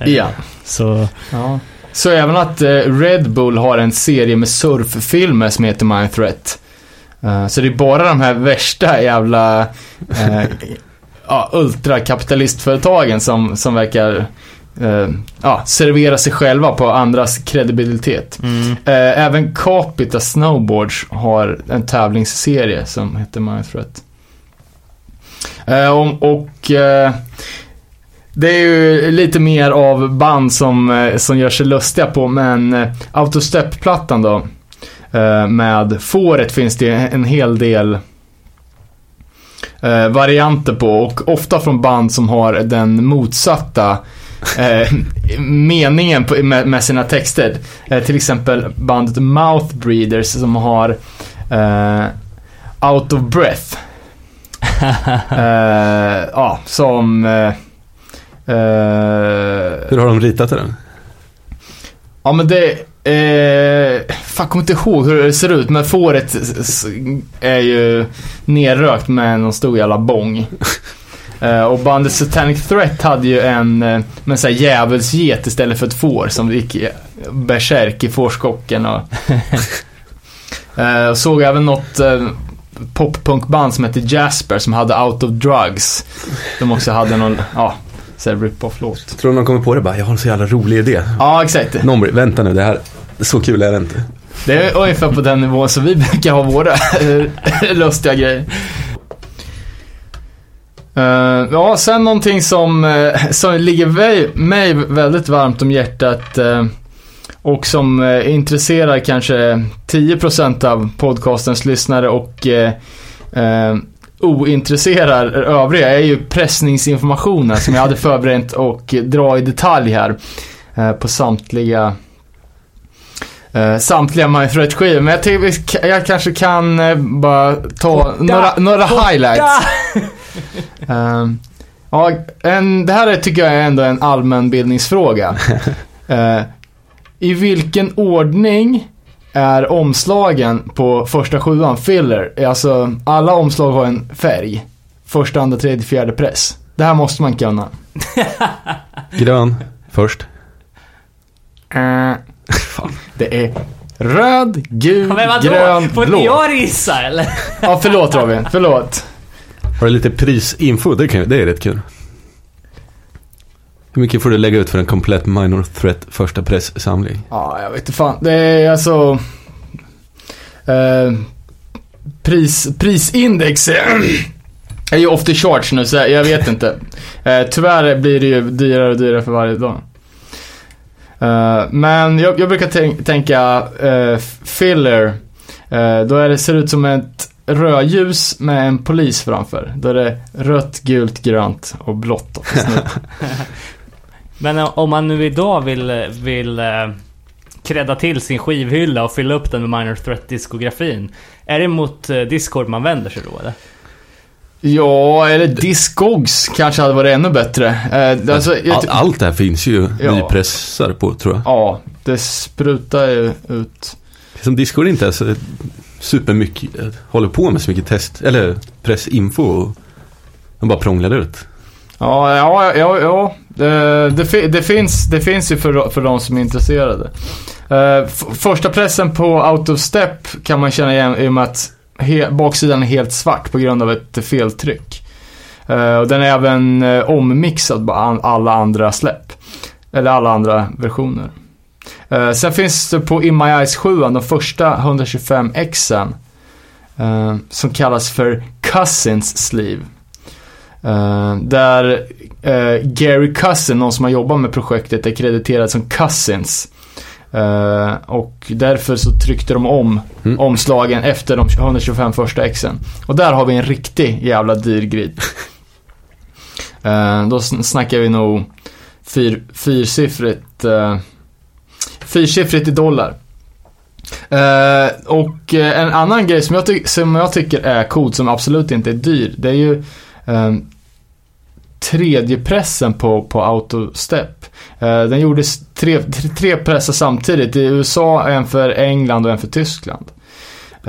Eh, Igen. Så Ja. Så även att eh, Red Bull har en serie med surffilmer som heter Mindthreat. Eh, så det är bara de här värsta jävla eh, <laughs> ja, ultrakapitalistföretagen som, som verkar eh, ja, servera sig själva på andras kredibilitet. mm, Eh, även Capita Snowboards har en tävlingsserie som heter Mindthreat. Eh, och och eh, det är ju lite mer av band som, eh, som gör sig lustiga på, men eh, Autostep-plattan då. Med fåret finns det en hel del varianter på och ofta från band som har den motsatta eh, meningen på, med, med sina texter. Eh, till exempel bandet Mouth Breeders som har eh, Out of Breath. <laughs> Eh, ja, som... Eh, Hur har de ritat den? Ja men det, eh, fan kommer inte ihåg hur det ser ut men fåret är ju nerrökt med någon stor jävla bång. <laughs> Eh, och bandet Satanic Threat hade ju en, men såhär djävulsget istället för ett får som gick bärsärk i fårskocken och... <laughs> Och såg även något eh, poppunkband som hette Jasper som hade Out of Drugs. De också hade någon, ja, såhär rip-off-låt. Tror du någon kommer på det bara, jag har en så jävla rolig idé. Ja, exakt. Någon, vänta nu, det här, så kul är det inte. Det är ungefär på den nivån som vi brukar ha våra <laughs> lustiga grejer. Eh, ja, sen någonting som, eh, som ligger mig, mig väldigt varmt om hjärtat eh, och som intresserar kanske 10% av podcastens lyssnare och ointresserar övriga är ju pressningsinformationen som jag hade förberett och dra i detalj här på samtliga Uh, samtliga Mindthreat-skivor, men jag tänkte jag kanske kan bara ta några, några highlights. <laughs> Ehm, ja, en, det här är, tycker jag är ändå en allmänbildningsfråga. <laughs> Eh, I vilken ordning är omslagen på första sjuan filler? Alltså, alla omslag har en färg. Första, andra, tredje, fjärde press. Det här måste man kunna. <laughs> Grön först. Eh, <laughs> det är röd, gul, Men vadå? grön, Får inte blå. jag gissa eller? Ja, förlåt Robin. Förlåt. Har du lite prisinfo? Det, kan, det är rätt kul. Hur mycket får du lägga ut för en komplett Minor Threat första presssamling? Ja, jag vet inte fan. Det är alltså... Eh, pris, prisindex är, ju off the charge nu, så jag vet inte. Eh, tyvärr blir det ju dyrare och dyrare för varje dag. Eh, men jag, jag brukar tänk, tänka eh, filler. Eh, då är det, ser det ut som ett rödljus med en polis framför. Då är det rött, gult, grönt och blått. <laughs> Men om man nu idag vill, vill eh, credda till sin skivhylla och fylla upp den med Minor Threat-diskografin. Är det mot eh, Discord man vänder sig då eller? Ja, eller Discogs kanske hade varit ännu bättre. Eh, alltså, All, allt det här finns ju Ja. nypressar på tror jag. Ja, det sprutar ju ut. Som Discord inte är så supermycket, eh, håller på med så mycket test, eller pressinfo och de bara prånglar ut. Ja, ja, ja, ja. Det, det, det, finns, det finns ju för, för de som är intresserade. Eh, första pressen på Out of Step kan man känna igen i och med att he, baksidan är helt svart på grund av ett feltryck. Eh, och den är även ommixad på alla andra släpp. Eller alla andra versioner. Eh, sen finns det på In My Eyes 7, de första 125 xen eh, som kallas för Cousins Sleeve. Eh, där eh, Gary Cousin, någon som har jobbat med projektet, är krediterad som Cousins. Eh, och därför så tryckte de om Mm. omslagen efter de 125 första exen. Och där har vi en riktig jävla dyr grid. Eh, då sn- snackar vi nog fyr, fyrsiffrigt, uh, fyrsiffrigt i dollar. Eh, och eh, en annan grej som jag, ty- som jag tycker är cool, som absolut inte är dyr, det är ju um, tredje pressen på, på Autostep. Eh, den gjordes tre, tre, tre pressar samtidigt i USA, en för England och en för Tyskland.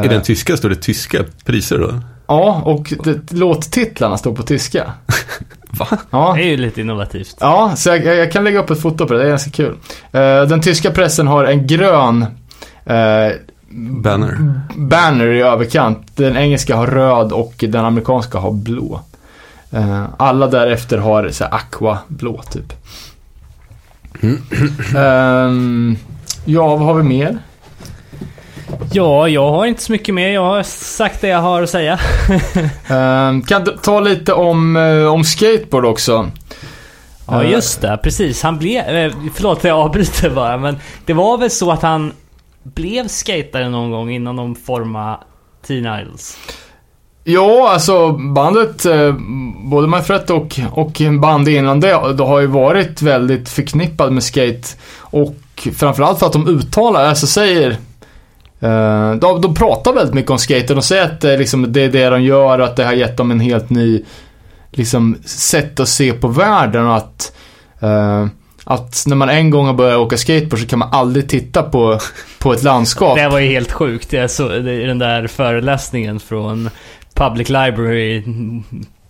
I den tyska står det tyska priser då? Ja, och det, låttitlarna står på tyska. <laughs> Va? Ja, Det är ju lite innovativt. ja så jag, jag kan lägga upp ett foto på det, det är ganska kul. Eh, den tyska pressen har en grön eh, Banner. banner i överkant. Den engelska har röd och den amerikanska har blå. Eh, alla därefter har så här aqua blå typ. Ehm, ja, vad har vi mer? Ja, jag har inte så mycket mer. Jag har sagt det jag har att säga. <laughs> Ehm, kan du ta lite om, eh, om skateboard också? Ja, Eh, just det. Precis. Han blev... eh, Förlåt att jag avbryter bara, men det var väl så att han blev skatare någon gång innan de formade Teen Idols? Ja, alltså bandet, både Manfred och, och band innan det, det har ju varit väldigt förknippad med skate. Och framförallt för att de uttalar, alltså säger Eh, de, de pratar väldigt mycket om skater. och de säger att det, är liksom, det är det de gör och att det har gett dem en helt ny liksom, sätt att se på världen och att eh, att när man en gång har börjat åka skateboard så kan man aldrig titta på, på ett landskap. Det var ju helt sjukt. Jag såg i den där föreläsningen från Public Library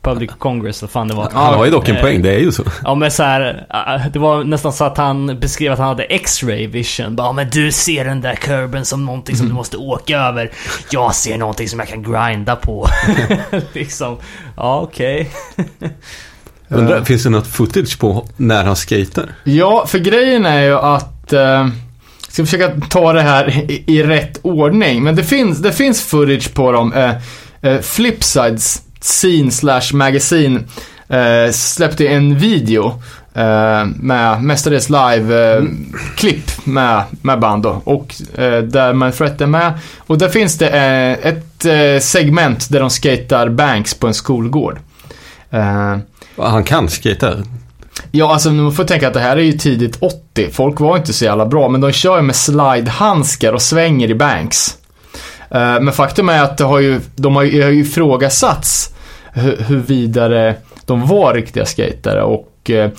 Public Congress, vad fan det var. Han har ju dock en Eh, poäng, det är ju så. Ja men så här, äh, det var nästan så att han beskrev att han hade X-ray vision. Bara, men du ser den där kurben som någonting som du måste åka över. Jag ser någonting som jag kan grinda på. <laughs> liksom, ja okej. <laughs> Undrar, finns det något footage på när han skater? Ja, för grejen är ju att... Eh, ska försöka ta det här i, i rätt ordning. Men det finns, det finns footage på dem. Eh, eh, Flipsides scene slash magazine eh, släppte en video eh, med mestadels live eh, klipp med, med band då. Och eh, där Manfred är med. Och där finns det eh, ett eh, segment där de skatar banks på en skolgård. Han kan skata. Ja, alltså man får tänka att det här är ju tidigt 80. Folk var inte så jävla bra, men de kör ju med slidehandskar och svänger i banks. Eh, men faktum är att det har ju, de har ju ifrågasatts hu- huruvida de var riktiga skatare och eh,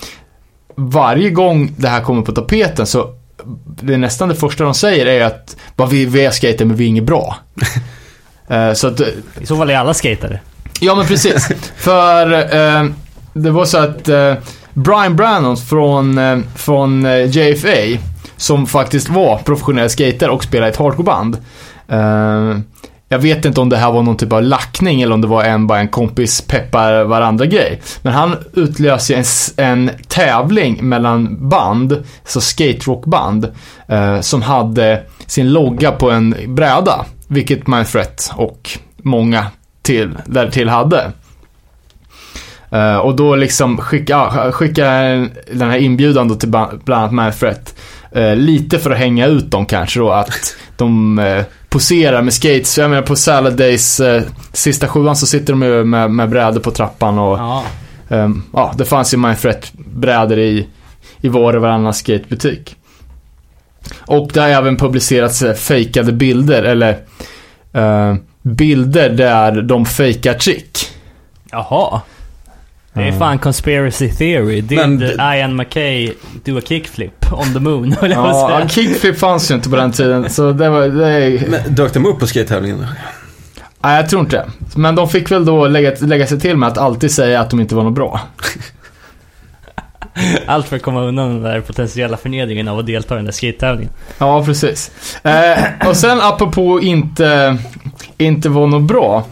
varje gång det här kommer på tapeten så det är nästan det första de säger är att bara, vi, vi är skater men vi är inget bra. <laughs> Eh, så att I så fall är alla skatare. Ja men precis. <laughs> För eh, det var så att eh, Brian Brannon från, eh, från JFA, som faktiskt var professionell skater och spelade i ett hardcoreband. Ehm, jag vet inte om det här var någon typ av lackning eller om det var en, bara en kompis peppar varandra grej. Men han utlöste en, en tävling mellan band, så skaterockband, eh, som hade sin logga på en bräda. Vilket Manfred och många till, där till hade. Eh, och då liksom skicka, skicka den här inbjudan då till bland annat Manfred. Eh, lite för att hänga ut dem kanske då att de eh, eh, poserar med skates. Jag menar på Salad Days eh, sista sjuan så sitter de ju med, med brädor på trappan och Ja. Ehm, ja, det fanns ju Manfred brädor i, i var och varannan skatebutik. Och det har även publicerats eh, fejkade bilder, eller eh, bilder där de fejkar trick. Jaha. Det är fan conspiracy theory. Did Men- Ian McKay do a kickflip on the moon? <laughs> Ja, kickflip fanns ju inte på den tiden, så det var, det är, Men dök de upp på skatetävlingen? nej jag tror inte det. Men de fick väl då lägga, lägga sig till med att alltid säga att de inte var något bra. <laughs> Allt för att komma undan den där potentiella förnedringen av att delta i den där skatetävlingen. Ja, precis. Eh, och sen apropå inte, inte vara något bra.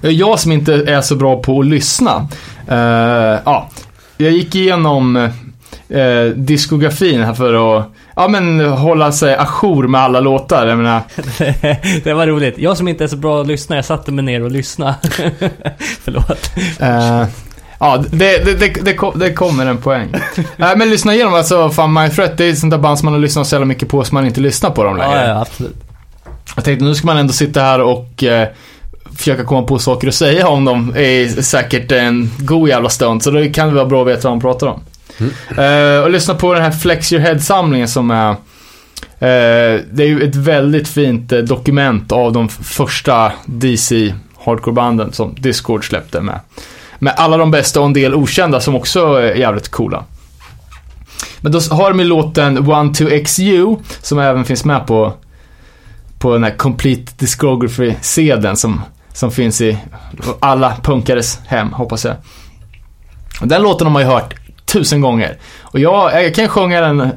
Jag som inte är så bra på att lyssna. Eh, ja, jag gick igenom eh, diskografin här för att ja, men, hålla sig ajour med alla låtar. Jag menar, <laughs> det var roligt. Jag som inte är så bra att lyssna, jag satte mig ner och lyssnade. <laughs> Förlåt. Eh, ja, det, det, det, det, kom- det kommer en poäng. Nej, <laughs> men lyssna igenom alltså, fan My Threat, det är sånt där band som man har lyssnat så jävla mycket på så man inte lyssnar på dem längre. Ja, ja, absolut. Jag tänkte nu ska man ändå sitta här och eh, försöka komma på saker att säga om dem är säkert en god jävla stund. Så då kan det vara bra att veta vad de pratar om. Eh, och lyssna på den här Flex Your Head-samlingen som är eh, Det är ju ett väldigt fint eh, dokument av de första DC hardcore-banden som Discord släppte med. Med alla de bästa och en del okända som också är jävligt coola. Men då har de ju låten 12XU som även finns med på på den här Complete Discography-sedeln som, som finns i alla punkares hem, hoppas jag. Och Den låten har man ju hört tusen gånger. Och jag, jag kan sjunga den,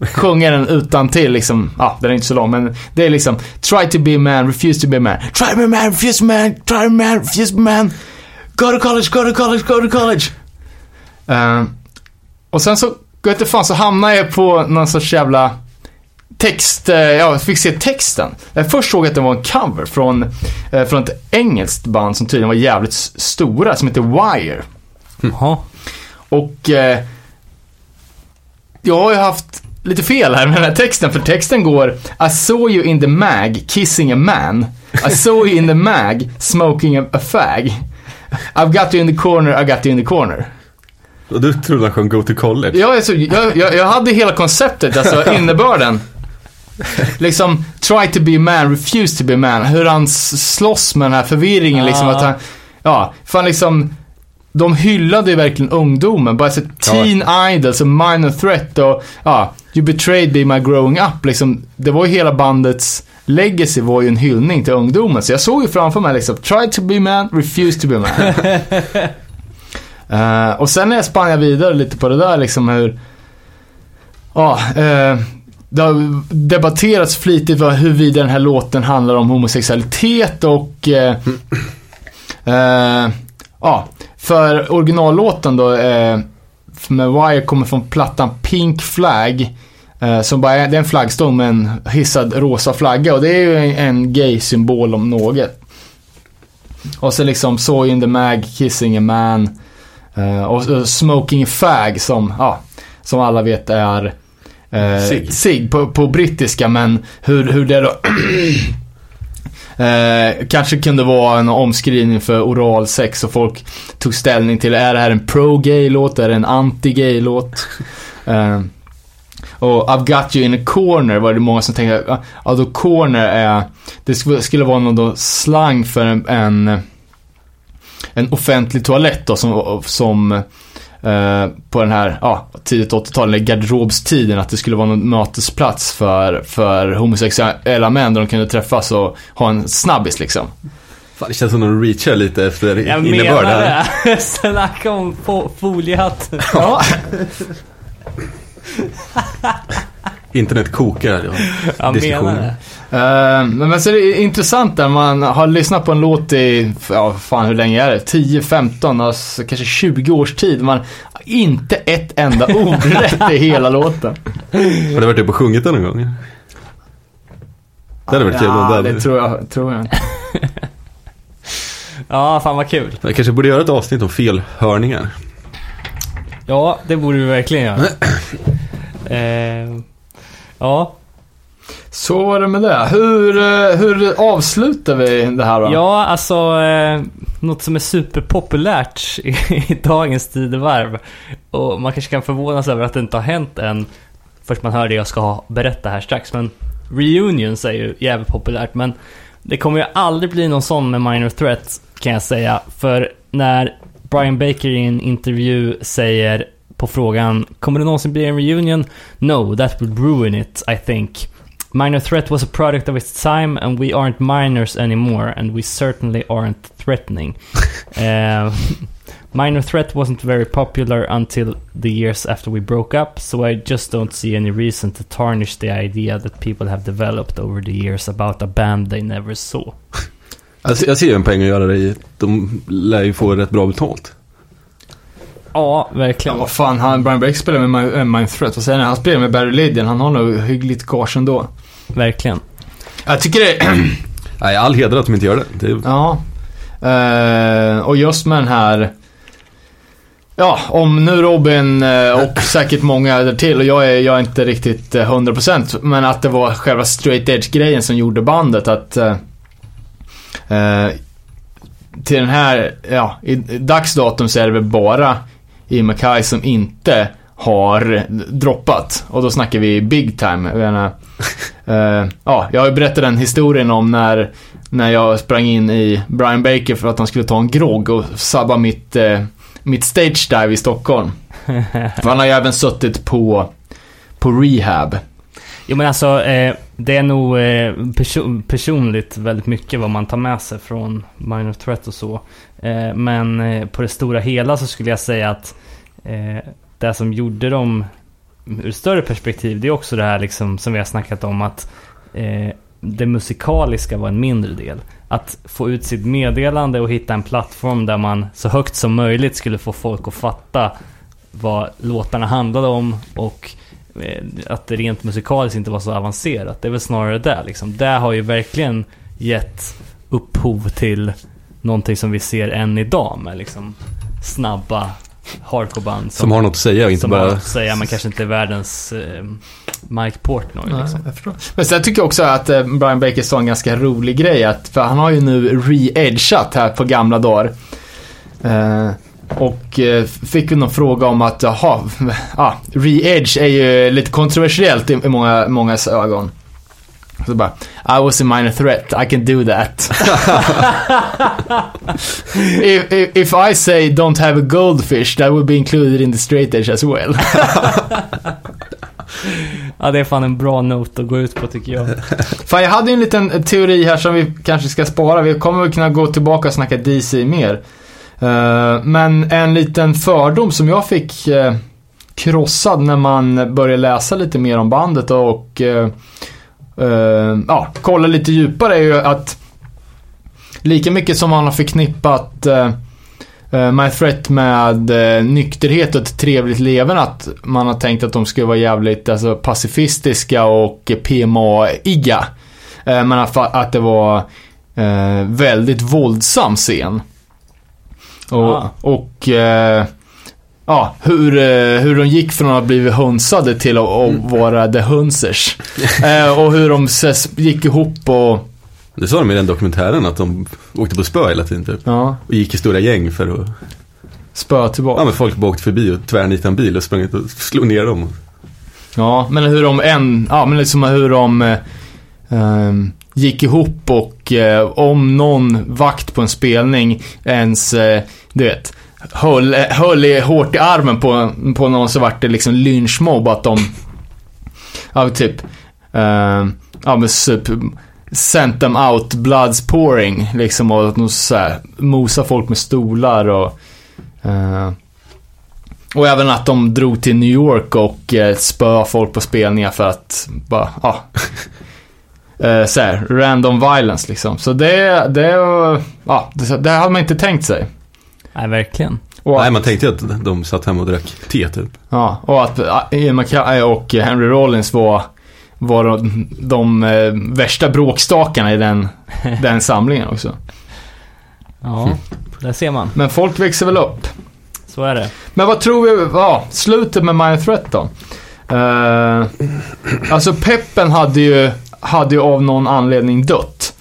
sjunga den utan till liksom, ja, den är inte så lång, men det är liksom Try to be a man, refuse to be a man. Try to be a man, refuse to be a man, try to be a man, refuse to be a man. Go to college, go to college, go to college. Uh, och sen så, vet fan, så hamnar jag på någon sorts jävla text, eh, ja, jag fick se texten. Jag först såg att det var en cover från, eh, från ett engelskt band som tydligen var jävligt stora, som heter Wire. Jaha. Och eh, jag har ju haft lite fel här med den här texten, för texten går I saw you in the mag kissing a man. I saw you in the mag smoking a, a fag. I've got you in the corner, I got you in the corner. Och du trodde han sjöng Go to College? Ja, alltså, jag, jag, jag hade hela konceptet, alltså <laughs> innebörden. <laughs> Liksom, try to be a man, refuse to be a man. Hur han slåss med den här förvirringen liksom. Ah. Att han, ja, fan liksom. De hyllade ju verkligen ungdomen. Bara så teen idols och minor threat och, ja. You betrayed me my growing up, liksom, det var ju hela bandets legacy var ju en hyllning till ungdomen. Så jag såg ju framför mig liksom, try to be man, refuse to be man. <laughs> Eh, och sen när jag spann vidare lite på det där liksom hur, ja, eh, det har debatterats flitigt huruvida den här låten handlar om homosexualitet och eh, eh, ja, för originallåten då eh, med Wire kommer från plattan Pink Flag. Eh, som bara är, det är en flaggstång med en hissad rosa flagga och det är ju en, en gay-symbol om något. Och så liksom Soy in the Mag, Kissing a Man. eh, och, och Smoking a Fag som, ja, som alla vet är eh, cigg på, på brittiska men hur, hur det då <clears throat> Eh, kanske kunde vara en omskrivning för oral sex och folk tog ställning till, är det här en pro-gay-låt, är det en anti-gay-låt? <laughs> Eh, och I've got you in a corner var det många som tänkte, ja ja, då corner är, det skulle, vara någon då slang för en, en, en offentlig toalett då som, som på den här, ja, tidigt 80-tal, eller garderobstiden, att det skulle vara någon mötesplats för, för homosexuella män där de kunde träffas och ha en snabbis liksom. Fan, det känns som de reachar lite efter Jag innebörd menar här. det. <laughs> Snacka om fo- foliehatt. Ja. Internet kokar. Ja. Jag menar det. Eh, men men så är det intressant där man har lyssnat på en låt i, ja fan hur länge är det? 10, 15, alltså, kanske 20 års tid. Man har inte ett enda ord <laughs> rätt i hela låten. Har du varit uppe och sjungit den någon gång? Det hade varit kul Ja, det tror jag, tror jag. <laughs> Ja, fan vad kul. Jag kanske borde göra ett avsnitt om felhörningar. Ja, det borde vi verkligen göra. <clears throat> eh, ja. Så var det med det. Hur, eh, hur avslutar vi det här då? ja, alltså eh, något som är superpopulärt <laughs> i, i dagens tidevarv. Och man kanske kan förvånas över att det inte har hänt än. Först man hör det jag ska berätta här strax. Men reunions är ju jävligt populärt. Men det kommer ju aldrig bli någon sån med Minor Threat kan jag säga. För när Brian Baker i en intervju säger på frågan Kommer det någonsin bli en reunion? No, that would ruin it, I think. Minor Threat was a product of its time and we aren't minors anymore and we certainly aren't threatening. uh, <laughs> Minor Threat wasn't very popular until the years after we broke up, so I just don't see any reason to tarnish the idea that people have developed over the years about a band they never saw. Alltså, <laughs> jag ser ju en poäng att göra det i. De lär ju få rätt bra betalt. Ja, Ja, verkligen. vad fan, han, Brian Baker spelar med eh, Mind Threat. Vad säger ni? Han spelar med Barry Lydian. Han har nog hyggligt gage ändå. Verkligen. Jag tycker det <clears throat> Nej, all heder att de inte gör det. det är, Ja. Eh, och just med den här... Ja, om nu Robin eh, och <clears throat> säkert många där till och jag är, jag är inte riktigt eh, 100% men att det var själva straight edge-grejen som gjorde bandet att... eh, eh, till den här, ja, i, i dagsdatum så är det väl bara i Mackay som inte har droppat. Och då snackar vi big time. Jag menar, <laughs> eh, ja, jag har ju berättat den historien om när när jag sprang in i Brian Baker för att han skulle ta en grogg och sabba mitt, eh, mitt stage dive i Stockholm. <laughs> för han har ju även suttit på, på rehab. Jo men alltså, eh, det är nog eh, perso- personligt väldigt mycket vad man tar med sig från Minor Threat och så. Eh, men eh, på det stora hela så skulle jag säga att det som gjorde dem ur ett större perspektiv, det är också det här liksom som vi har snackat om att eh, det musikaliska var en mindre del. Att få ut sitt meddelande och hitta en plattform där man så högt som möjligt skulle få folk att fatta vad låtarna handlade om och eh, att det rent musikaliskt inte var så avancerat. Det är väl snarare det liksom. Det har ju verkligen gett upphov till någonting som vi ser än idag med liksom snabba hardcoreband som har något att säga och inte som har bara... att säga men kanske inte är världens eh, Mike Portnoy liksom. jag. Men sen tycker jag också att eh, Brian Baker sa en ganska rolig grej. Att, för han har ju nu re-edgat här på gamla dagar. Eh, och eh, fick ju någon fråga om att, jaha, <laughs> ah, re-edge är ju lite kontroversiellt i, i många, mångas ögon. Så bara, I was a minor threat, I can do that. <laughs> if, if, if I say don't have a goldfish, that would be included in the straight edge as well. <laughs> Ja, det är fan en bra not att gå ut på tycker jag. <laughs> Fan, jag hade ju en liten teori här som vi kanske ska spara. Vi kommer väl kunna gå tillbaka och snacka DC mer. Eh, men en liten fördom som jag fick eh, krossad när man började läsa lite mer om bandet och uh, ja, kolla lite djupare är ju att lika mycket som man har förknippat uh, My Threat med uh, nykterhet och ett trevligt leverne. Att man har tänkt att de skulle vara jävligt alltså, pacifistiska och PMA-iga. Uh, men att, att det var uh, väldigt våldsam scen. Och, Ah. och uh, ja, hur, uh, hur de gick från att ha blivit hönsade till att, att vara the hunsers. Uh, och hur de gick ihop och, Det sa de i den dokumentären att de åkte på spö hela tiden typ. ja, Och gick i stora gäng för att, spö tillbaka. ja men folk bara åkte förbi och tvärnitade en bil och sprang ut och slog ner dem. Ja, men hur de en, ja men liksom hur de eh, ehm, gick ihop och eh, om någon vakt på en spelning ens, eh, du vet, höll, eh, höll i, hårt i armen på, på någon så vart det liksom lynchmobb att de, ja typ, eh, ja men typ, sent them out bloods pouring liksom och att de så här, mosa folk med stolar och eh, och även att de drog till New York och eh, spöade folk på spelningar för att bara, ja. <laughs> eh, så här, random violence liksom. Så det, det, ja, det, det hade man inte tänkt sig. Nej, verkligen. Och, Nej man tänkte ju att de satt hemma och drack te typ. ja, och att ja, Ian MacKay och Henry Rollins var, var de, de eh, värsta bråkstakarna i den, <laughs> den samlingen också. Ja, där ser man. Men folk växer väl upp. Så är det. Men vad tror vi, ja, slutet med Mind Threat då? Eh, alltså peppen hade ju, hade ju av någon anledning dött.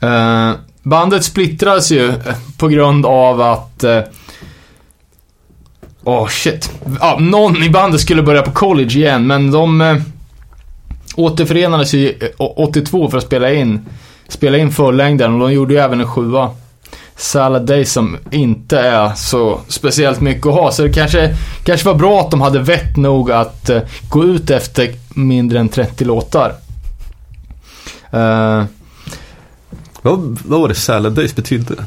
Eh, bandet splittrades ju på grund av att... Åh Åh shit. Ja, någon i bandet skulle börja på college igen, men de eh, återförenades ju 82 eh, för att spela in, spela in fullängden och de gjorde ju även en sjua. Salad Day som inte är så speciellt mycket att ha. Så det kanske, kanske var bra att de hade vett nog att eh, gå ut efter mindre än 30 låtar. Uh, vad, vad var det Salad Days betydde? Det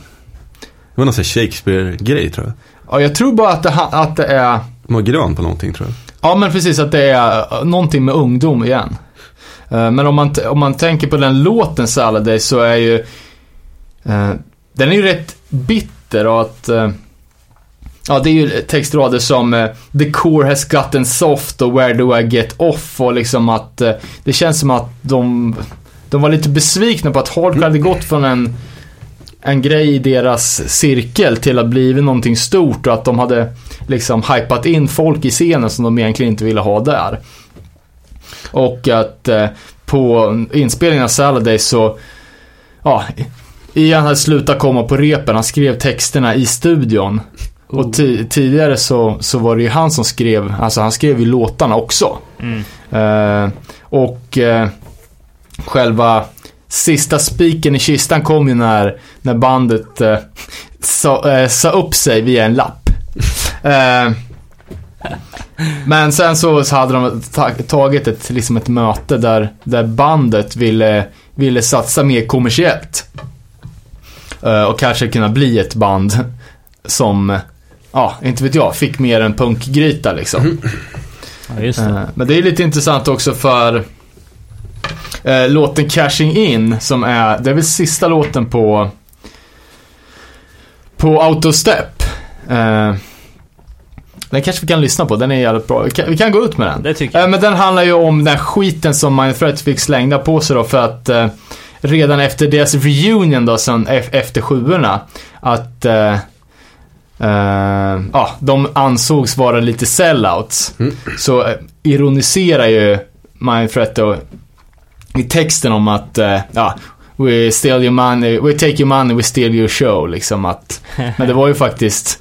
var någon sån Shakespeare-grej tror jag. ja, jag tror bara att det, att det är... De grön på någonting tror jag. Ja, men precis att det är eh, någonting med ungdom igen. Eh, Men om man, om man tänker på den låten Salad Day så är ju... eh, Den är ju rätt bitter och att... Ja, det är ju textrader som The core has gotten soft och Where do I get off och liksom att det känns som att de, de var lite besvikna på att Hardcore hade gått från en, en grej i deras cirkel till att bli någonting stort och att de hade liksom hypat in folk i scenen som de egentligen inte ville ha där. Och att eh, på inspelningen av Saladay så, ja, Ian hade slutat komma på repen, han skrev texterna i studion. Och ti- tidigare så, så var det ju han som skrev, alltså han skrev ju låtarna också. Mm. Eh, och eh, själva sista spiken i kistan kom ju när, när bandet eh, sa, eh, sa upp sig via en lapp. Eh, men sen så, hade de ta, tagit ett, liksom ett möte där, där bandet ville, ville satsa mer kommersiellt. Eh, och kanske kunna bli ett band som, ja, inte vet jag, fick mer en punkgryta liksom. Ja, det. Eh, Men det är lite intressant också för eh, låten Cashing In som är, det är väl sista låten på på Autostep. Eh, den kanske vi kan lyssna på, den är jävligt bra. Vi kan, vi kan gå ut med den. Det tycker jag. Eh, men den handlar ju om den skiten som Mindthreat fick slängda på sig då för att eh, redan efter deras reunion då sen e- efter sjuorna att eh, eh, ja, de ansågs vara lite sellouts. Så eh, ironiserar ju Mindthreat då i texten om att eh, ja, We steal your money, we take your money, we steal your show liksom att <laughs> Men det var ju faktiskt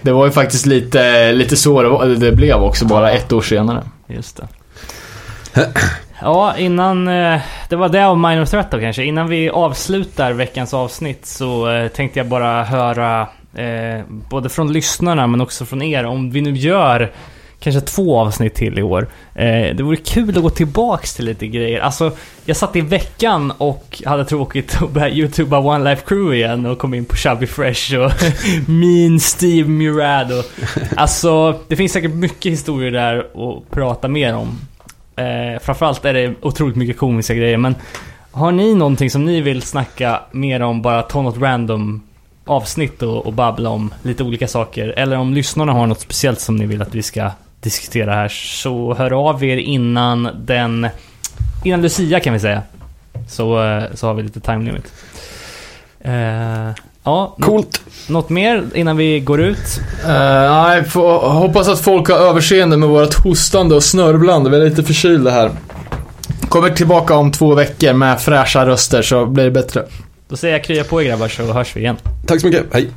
Det var ju faktiskt lite, lite så det, var, det blev också bara ett år senare. Just det. Ja, innan... eh, Det var det av Minor Threat då kanske. Innan vi avslutar veckans avsnitt så eh, tänkte jag bara höra eh, både från lyssnarna men också från er om vi nu gör kanske två avsnitt till i år. Eh, det vore kul att gå tillbaks till lite grejer. Alltså, jag satt i veckan och hade tråkigt och började youtuba One Life Crew igen och kom in på Chubby Fresh och <laughs> Mean Steve Murad och... Alltså, det finns säkert mycket historier där att prata mer om. Eh, framförallt är det otroligt mycket komiska grejer, men har ni någonting som ni vill snacka mer om? Bara ta något random avsnitt och, och babbla om lite olika saker. Eller om lyssnarna har något speciellt som ni vill att vi ska diskutera här. Så hör av er innan den... Innan Lucia kan vi säga. Så, eh, så har vi lite time limit. Uh, ja, Coolt. Något mer innan vi går ut? Uh, nej, hoppas att folk har överseende med vårt hostande och snörblande. Vi är lite förkylda här. Kommer tillbaka om två veckor med fräscha röster så blir det bättre. Då säger jag krya på er grabbar så hörs vi igen. Tack så mycket, hej.